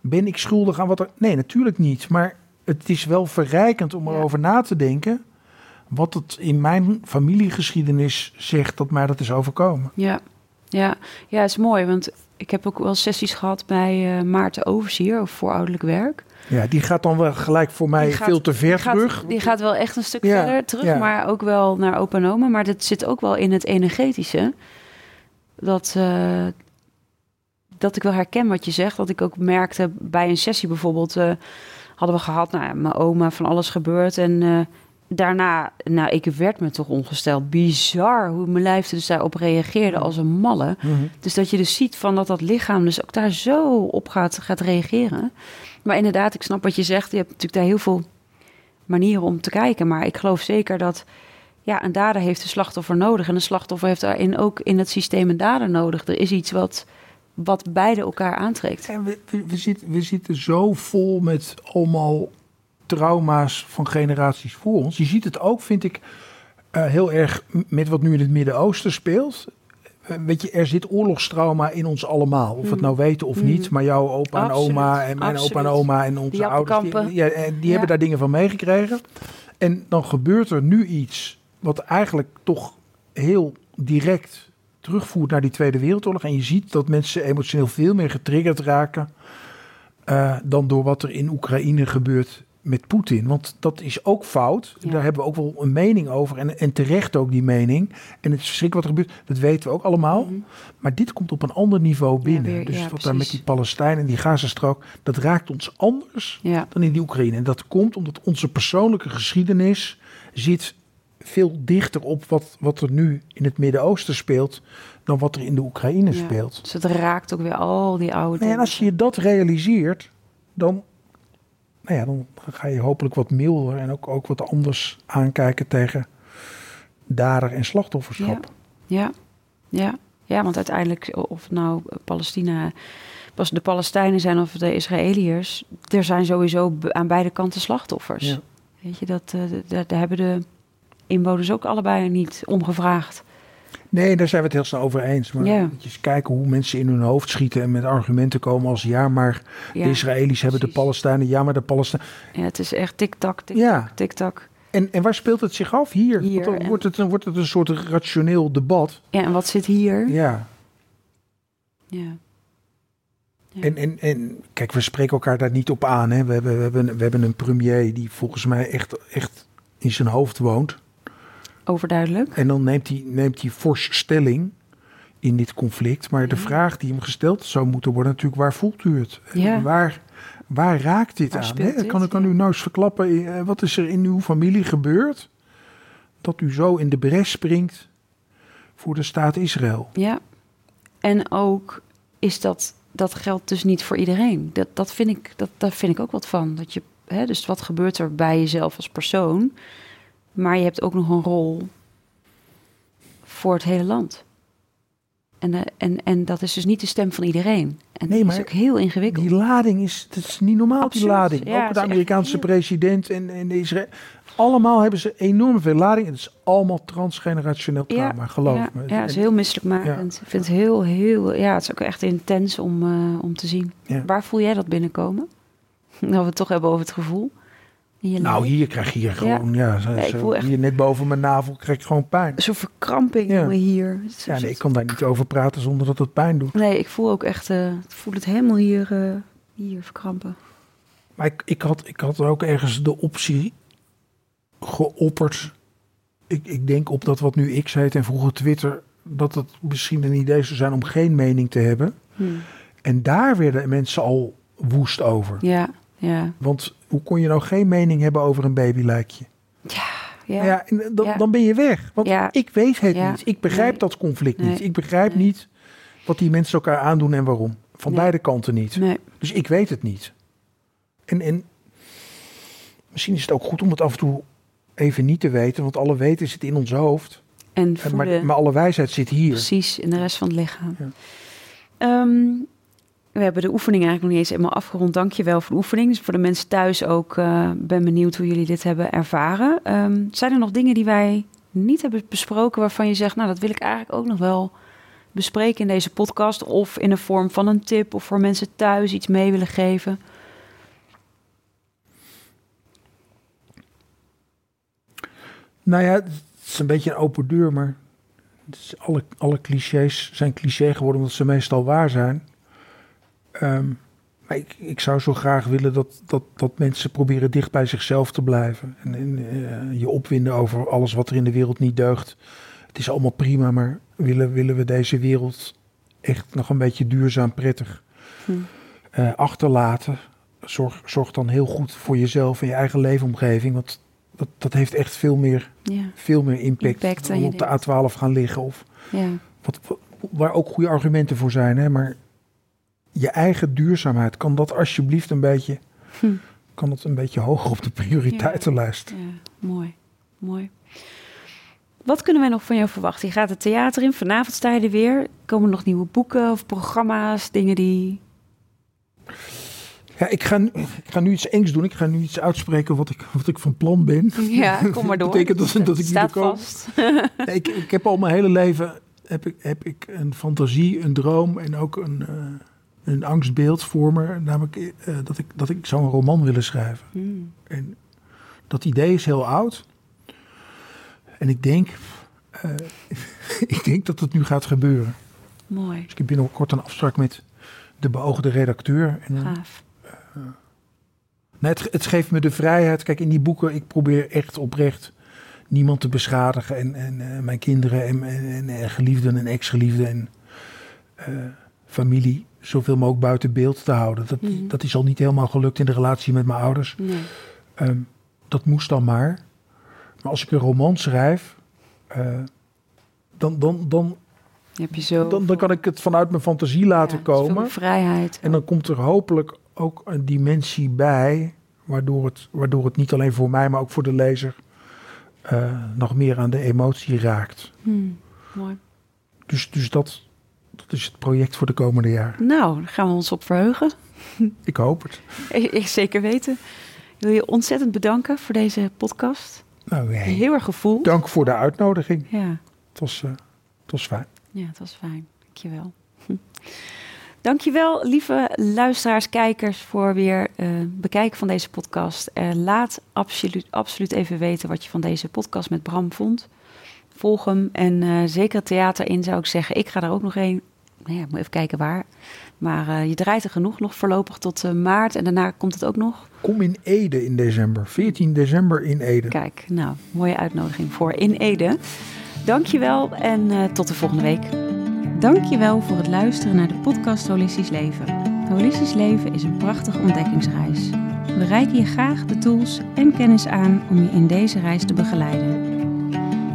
Ben ik schuldig aan wat er... Nee, natuurlijk niet. Maar het is wel verrijkend om Ja. erover na te denken... wat het in mijn familiegeschiedenis zegt dat mij dat is overkomen. Ja, ja, ja, het is mooi, want ik heb ook wel sessies gehad bij eh, Maarten Overzier over voorouderlijk werk. Ja, die gaat dan wel gelijk voor mij gaat- veel te ver Die gaat, terug. die gaat wel echt een stuk Ja, verder terug, ja. maar ook wel naar opa. Maar dat zit ook wel in het energetische. Dat, eh, dat ik wel herken wat je zegt. Dat ik ook merkte bij een sessie bijvoorbeeld... eh, hadden we gehad, nou ja, mijn oma, van alles gebeurd. En daarna, nou, ik werd me toch ongesteld. Bizar hoe mijn lijf dus daarop reageerde als een malle. Mhm. Dus dat je dus ziet van dat dat lichaam dus ook daar zo op gaat, gaat reageren. Maar inderdaad, ik snap wat je zegt. Je hebt natuurlijk daar heel veel manieren om te kijken. Maar ik geloof zeker dat ja, een dader heeft een slachtoffer nodig. En een slachtoffer heeft daarin ook in het systeem een dader nodig. Er is iets wat, wat beide elkaar aantrekt. En we, we, we, zitten, we zitten zo vol met allemaal trauma's van generaties voor ons. Je ziet het ook, vind ik, eh, heel erg met wat nu in het Midden-Oosten speelt. Eh, weet je, er zit oorlogstrauma in ons allemaal. Of we het nou weten of Mm. niet. Maar jouw opa en oma en mijn opa en oma en onze Die ouders... Die, ja, en die Ja. hebben daar dingen van meegekregen. En dan gebeurt er nu iets wat eigenlijk toch heel direct terugvoert naar die Tweede Wereldoorlog. En je ziet dat mensen emotioneel veel meer getriggerd raken eh, dan door wat er in Oekraïne gebeurt met Poetin. Want dat is ook fout. Ja. Daar hebben we ook wel een mening over. En, en terecht ook die mening. En het is verschrikkelijk wat er gebeurt. Dat weten we ook allemaal. Mhm. Maar dit komt op een ander niveau binnen. weer- dus ja, wat daar met die Palestijnen en die Gazastrook... dat raakt ons anders dan in die Oekraïne. En dat komt omdat onze persoonlijke geschiedenis zit veel dichter op wat, wat er nu in het Midden-Oosten speelt... dan wat er in de Oekraïne speelt. dus het raakt ook weer al die oude dingen. en als je dat realiseert, dan, nou ja, dan ga je hopelijk wat milder en ook, ook wat anders aankijken tegen dader en slachtofferschap. Ja, ja, ja, want uiteindelijk, of nou Palestina, was de Palestijnen zijn of de Israëliërs, er zijn sowieso aan beide kanten slachtoffers. Ja. Weet je, dat, eh, daar, daar hebben de inwoners ook allebei niet om gevraagd. Nee, daar zijn we het heel snel over eens. Maar Ja. moet je eens kijken hoe mensen in hun hoofd schieten en met argumenten komen als ja, maar Ja, de Israëli's hebben de. Palestijnen, ja, maar de Palestijnen. ja het is echt tik-tak, tik-tak, Ja, tik-tak. En, en waar speelt het zich af? Hier. Hier, dan en- wordt, het, dan wordt het een soort rationeel debat. Ja, en wat zit hier? Ja. Ja. Ja. En, en, en kijk, we spreken elkaar daar niet op aan. Hè. We, hebben, we, hebben, we hebben een premier die volgens mij echt, echt in zijn hoofd woont. Overduidelijk. En dan neemt hij, neemt hij fors stelling in dit conflict. Maar de vraag die hem gesteld zou moeten worden natuurlijk, waar voelt u het? Ja. Waar, waar raakt dit Waar aan? speelt Hè? dit? Kan, kan Ja. u nou eens verklappen, eh, wat is er in uw familie gebeurd? Dat u zo in de bres springt voor de staat Israël. Ja. En ook is dat, dat geldt dus niet voor iedereen. Dat, dat vind ik, dat, daar vind ik ook wat van. Dat je, hè, dus wat gebeurt er bij jezelf als persoon? Maar je hebt ook nog een rol voor het hele land. En, eh, en, en dat is dus niet de stem van iedereen. En Nee, dat maar is ook heel ingewikkeld. Die lading is, dat is niet normaal, die lading. Ja, ook de Amerikaanse heel- president en, en de Israël. Allemaal hebben ze enorm veel lading. Het is allemaal transgenerationeel trauma, geloof ja, me. Ja, het is heel misselijkmakend. Ik vind het heel, heel... Ja, het is ook echt intens om, eh, om te zien. Waar voel jij dat binnenkomen? (laughs) Dat we het toch hebben over het gevoel. Je Nou, lijf. hier krijg je hier gewoon, ja, zo, Ja, ik zo- voel echt- hier net boven mijn navel krijg ik gewoon pijn. Zo'n verkramping Ja. hier. Ja, nee, ik kan daar niet over praten zonder dat het pijn doet. Nee, ik voel ook echt... eh, ik voel het helemaal hier, eh, hier verkrampen. Maar ik, ik, had, ik had ook ergens de optie geopperd. Ik, ik denk op dat wat nu X heet en vroeger Twitter... dat het misschien een idee zou zijn om geen mening te hebben. Hm. En daar werden mensen al woest over. Ja, ja, Want hoe kon je nou geen mening hebben over een babylijkje? ja. Ja, dan, Ja. dan ben je weg. Want Ja. ik weet het niet. Ik begrijp Nee. dat conflict niet. Ik begrijp Nee. niet wat die mensen elkaar aandoen en waarom. Van beide kanten niet. Dus ik weet het niet. En, en misschien is het ook goed om het af en toe even niet te weten. Want alle weten zit in ons hoofd. en maar, maar alle wijsheid zit hier. Precies, in de rest van het lichaam. Ja. We hebben de oefening eigenlijk nog niet eens helemaal afgerond. Dank je wel voor de oefening. Dus voor de mensen thuis ook, eh ben benieuwd hoe jullie dit hebben ervaren. Ehm, zijn er nog dingen die wij niet hebben besproken waarvan je zegt... nou, dat wil ik eigenlijk ook nog wel bespreken in deze podcast... of in de vorm van een tip of voor mensen thuis iets mee willen geven? Nou ja, het is een beetje een open deur. Maar alle, alle clichés zijn cliché geworden omdat ze meestal waar zijn. Ehm, maar ik, ik zou zo graag willen dat, dat, dat mensen proberen dicht bij zichzelf te blijven. En, en eh, je opwinden over alles wat er in de wereld niet deugt. Het is allemaal prima, maar willen, willen we deze wereld echt nog een beetje duurzaam prettig Hm. eh, achterlaten? Zorg, zorg dan heel goed voor jezelf en je eigen leefomgeving. Want dat, dat heeft echt veel meer, Ja, veel meer impact, Impact dan op de denkt. A12 gaan liggen. Of ja, wat- waar ook goede argumenten voor zijn. Hè? Maar je eigen duurzaamheid, kan dat alsjeblieft een beetje, Hm. kan dat een beetje hoger op de prioriteitenlijst? ja mooi, mooi. Wat kunnen wij nog van jou verwachten? Je gaat het theater in, vanavond sta je er weer. Komen er nog nieuwe boeken of programma's, dingen die... Ja, ik ga, nu- ik ga nu iets engs doen. Ik ga nu iets uitspreken wat ik, wat ik van plan ben. Ja, kom (laughs) maar door. betekent dat, dat ik niet staat komen. vast. (laughs) Nee, ik, ik heb al mijn hele leven heb ik, heb ik een fantasie, een droom en ook een, eh, een angstbeeld voor me. Namelijk eh, dat, ik, dat ik zou een roman willen schrijven. Hmm. En dat idee is heel oud. En ik denk, eh, (laughs) ik denk dat het nu gaat gebeuren. Mooi, Dus ik heb binnenkort een afspraak met de beoogde redacteur. En, gaaf. Nee, het, het geeft me de vrijheid. Kijk, in die boeken, ik probeer echt oprecht niemand te beschadigen. En, en mijn kinderen en, en, en geliefden en ex-geliefden en familie zoveel mogelijk buiten beeld te houden. Dat, Mhm. dat is al niet helemaal gelukt in de relatie met mijn ouders. Nee. Ehm, dat moest dan maar. Maar als ik een roman schrijf, eh, dan, dan, dan, Heb je zo... dan, dan kan ik het vanuit mijn fantasie laten Ja, komen. vrijheid. En dan komt er hopelijk ook een dimensie bij, waardoor het, waardoor het niet alleen voor mij, maar ook voor de lezer eh, nog meer aan de emotie raakt. Hmm, mooi. Dus, dus dat, dat is het project voor de komende jaren. Nou, daar gaan we ons op verheugen. (laughs) Ik hoop het. Ik, zeker weten. Ik wil je ontzettend bedanken voor deze podcast. Nou, Heel erg gevoel. dank voor de uitnodiging. Ja. Het was, eh, het was fijn. ja, het was fijn. Dankjewel. Hm. (laughs) Dankjewel, lieve luisteraars, kijkers, voor weer uh, bekijken van deze podcast. Uh, laat absoluut, absoluut even weten wat je van deze podcast met Bram vond. Volg hem en uh, zeker het theater in zou ik zeggen. Ik ga daar ook nog heen. Nou ja, ik moet even kijken waar. Maar je draait er genoeg nog voorlopig tot maart en daarna komt het ook nog. Kom in Ede in december. 14 december in Ede. Kijk, nou, mooie uitnodiging voor in Ede. Dankjewel en tot de volgende week. Dankjewel voor het luisteren naar de podcast Holistisch Leven. Holistisch Leven is een prachtige ontdekkingsreis. We reiken je graag de tools en kennis aan om je in deze reis te begeleiden.